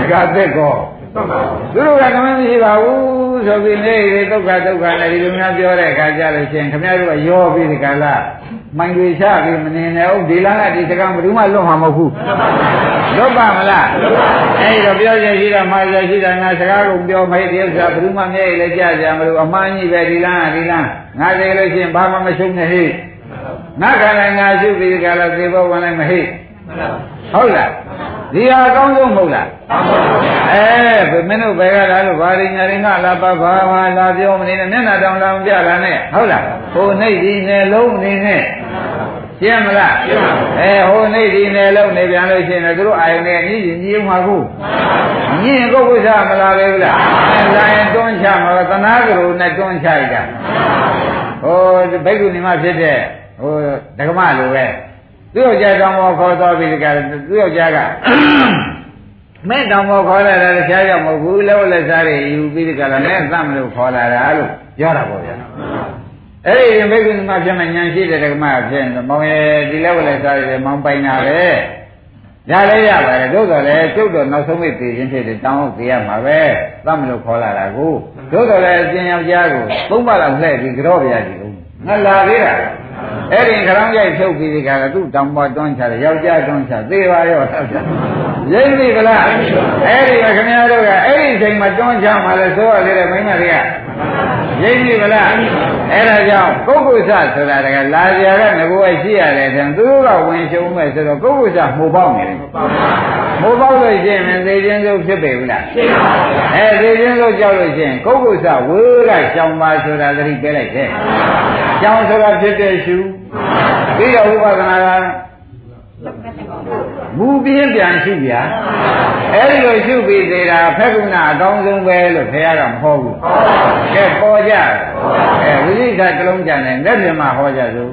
ဒကာသက်ကောသူတို့ကနမိတ်မရှိပါဘူးဆိုပြီးနေလေဒုက္ခဒုက္ခနဲ့ဒီလိုများပြောတဲ့အခါကျလို့ရှင်ခင်ဗျားတို့ကရောပြီးဒီကလာ မိုင်တွေချပြီးမနေနဲ့ဟုတ်ဒီလားကဒီစကားဘယ်သူမှလွတ်မှာမဟုတ်ဘူးလွတ်ပါမလားအဲဒီတော့ပြောရရှိတာမှာရရှိတာငါစကားကိုပြောမေးဒီဥစ္စာဘယ်သူမှမြဲလည်းကြကြမလို့အမှန်ကြီးပဲဒီလားဒီလားငါသိလို့ရှိရင်ဘာမှမရှုံးနဲ့ဟိငါခန္ဓာငါရှုပြီးဒီကလာသေဘောဝင်လိုက်မဟိဟုတ်လား ဒီဟာအကောင်းဆုံးမဟုတ်လားအဲမင်းတို့ဘယ်ကလာလို့ဘာရင်းညာရင်းကလာပါဘာမှလာပြောမနေနဲ့မျက်နှာတောင်တောင်ပြလာနဲ့ဟုတ်လားဟိုနှိပ်ဒီနယ်လုံးနေနဲ့ရှင်းမလားရှင်းပါဘူးအဲဟိုနှိပ်ဒီနယ်လုံးနေပြန်လို့ရှင်းတယ်သူတို့အာယုန်နဲ့ညီညီညီမှာခုညီရင်ကိုယ်ဝိသမလာပဲဘူးလားအဲလာရင်တွန်းချမှာသနာကရုနဲ့တွန်းချလိုက်တာဟိုဘိက္ခုနီမဖြစ်တဲ့ဟိုဓကမလိုပဲ သူ့ယောက်ျားတောင်ပေါ်ခေါ်သွားပြီးဒီကသူ့ယောက်ျားကမဲ့တောင်ပေါ်ခေါ်လာတာတခြားကြောင့်မဟုတ်ဘူးလောလက်စားတွေယူပြီးဒီကလာမဲ့သတ်မလို့ခေါ်လာတာလို့ပြောတာပေါ့ဗျာအဲ့ဒီဘိက္ခုနီမဖြစ်မှညာရှိတဲ့ဓကမဖြစ်ရင်မောင်ရဲ့ဒီလောလက်စားတွေမောင်ပိုင်တာပဲဒါလည်းရပါတယ်သို့တော်လည်းကျုပ်တော်နောက်ဆုံးမိသေးခြင်းဖြစ်တဲ့တောင်းဟုတ်သေးရမှာပဲသတ်မလို့ခေါ်လာတာကိုသို့တော်လည်းအရှင်ယောက်ျားကိုသုံးပါးလောက်လှည့်ပြီးကြော့ပြရစီဦးငါလာသေးတာ အဲ့ဒီခရောင်းကြိုက်ဖြုတ်ပြီးဒီကရသူ့တောင်ပေါ်တွန်းချတယ်ယောက်ျားတွန်းချသေပါရောဆောက်ချရိပ်ပြီကလားအဲ့ဒီကခင်ဗျားတို့ကအဲ့ဒီချိန်မှာတွန်းချမှလည်းဆိုရသေးတယ်မိမတွေကရိပ်ပြီကလားအဲ့ဒါကြောင့်ပုဂ္ဂိုလ်ဆဆိုတာတကလာကြရကငကိုယ်ရှိရတယ်ဆိုရင်သူတို့ကဝင်ရှုံးမဲ့ဆိုတော့ပုဂ္ဂိုလ်ဆမှုပေါက်နေတယ်မှုပေါက်လို့ရှိရင်သေခြင်းစိုးဖြစ်ပေဘူးလားဖြစ်ပါဘူးအဲသေခြင်းစိုးကြောက်လို့ရှိရင်ပုဂ္ဂိုလ်ဆဝေးကရှောင်ပါဆိုတာသတိပေးလိုက်တယ်ရှောင်ဆိုတာဖြစ်တဲ့ရှုပြီးတော့ဥပဒနာကမူပြင်းပြန်ရှုပြအဲ့ဒီလိုရှုပြီးသေးတာဖက်ကုဏအကောင်းဆုံးပဲလို့ခင်ဗျားကမဟောဘူးကဲပေါ်ကြအဲဝိသိကတလုံးကြတယ်လက်ပြမဟောကြစို့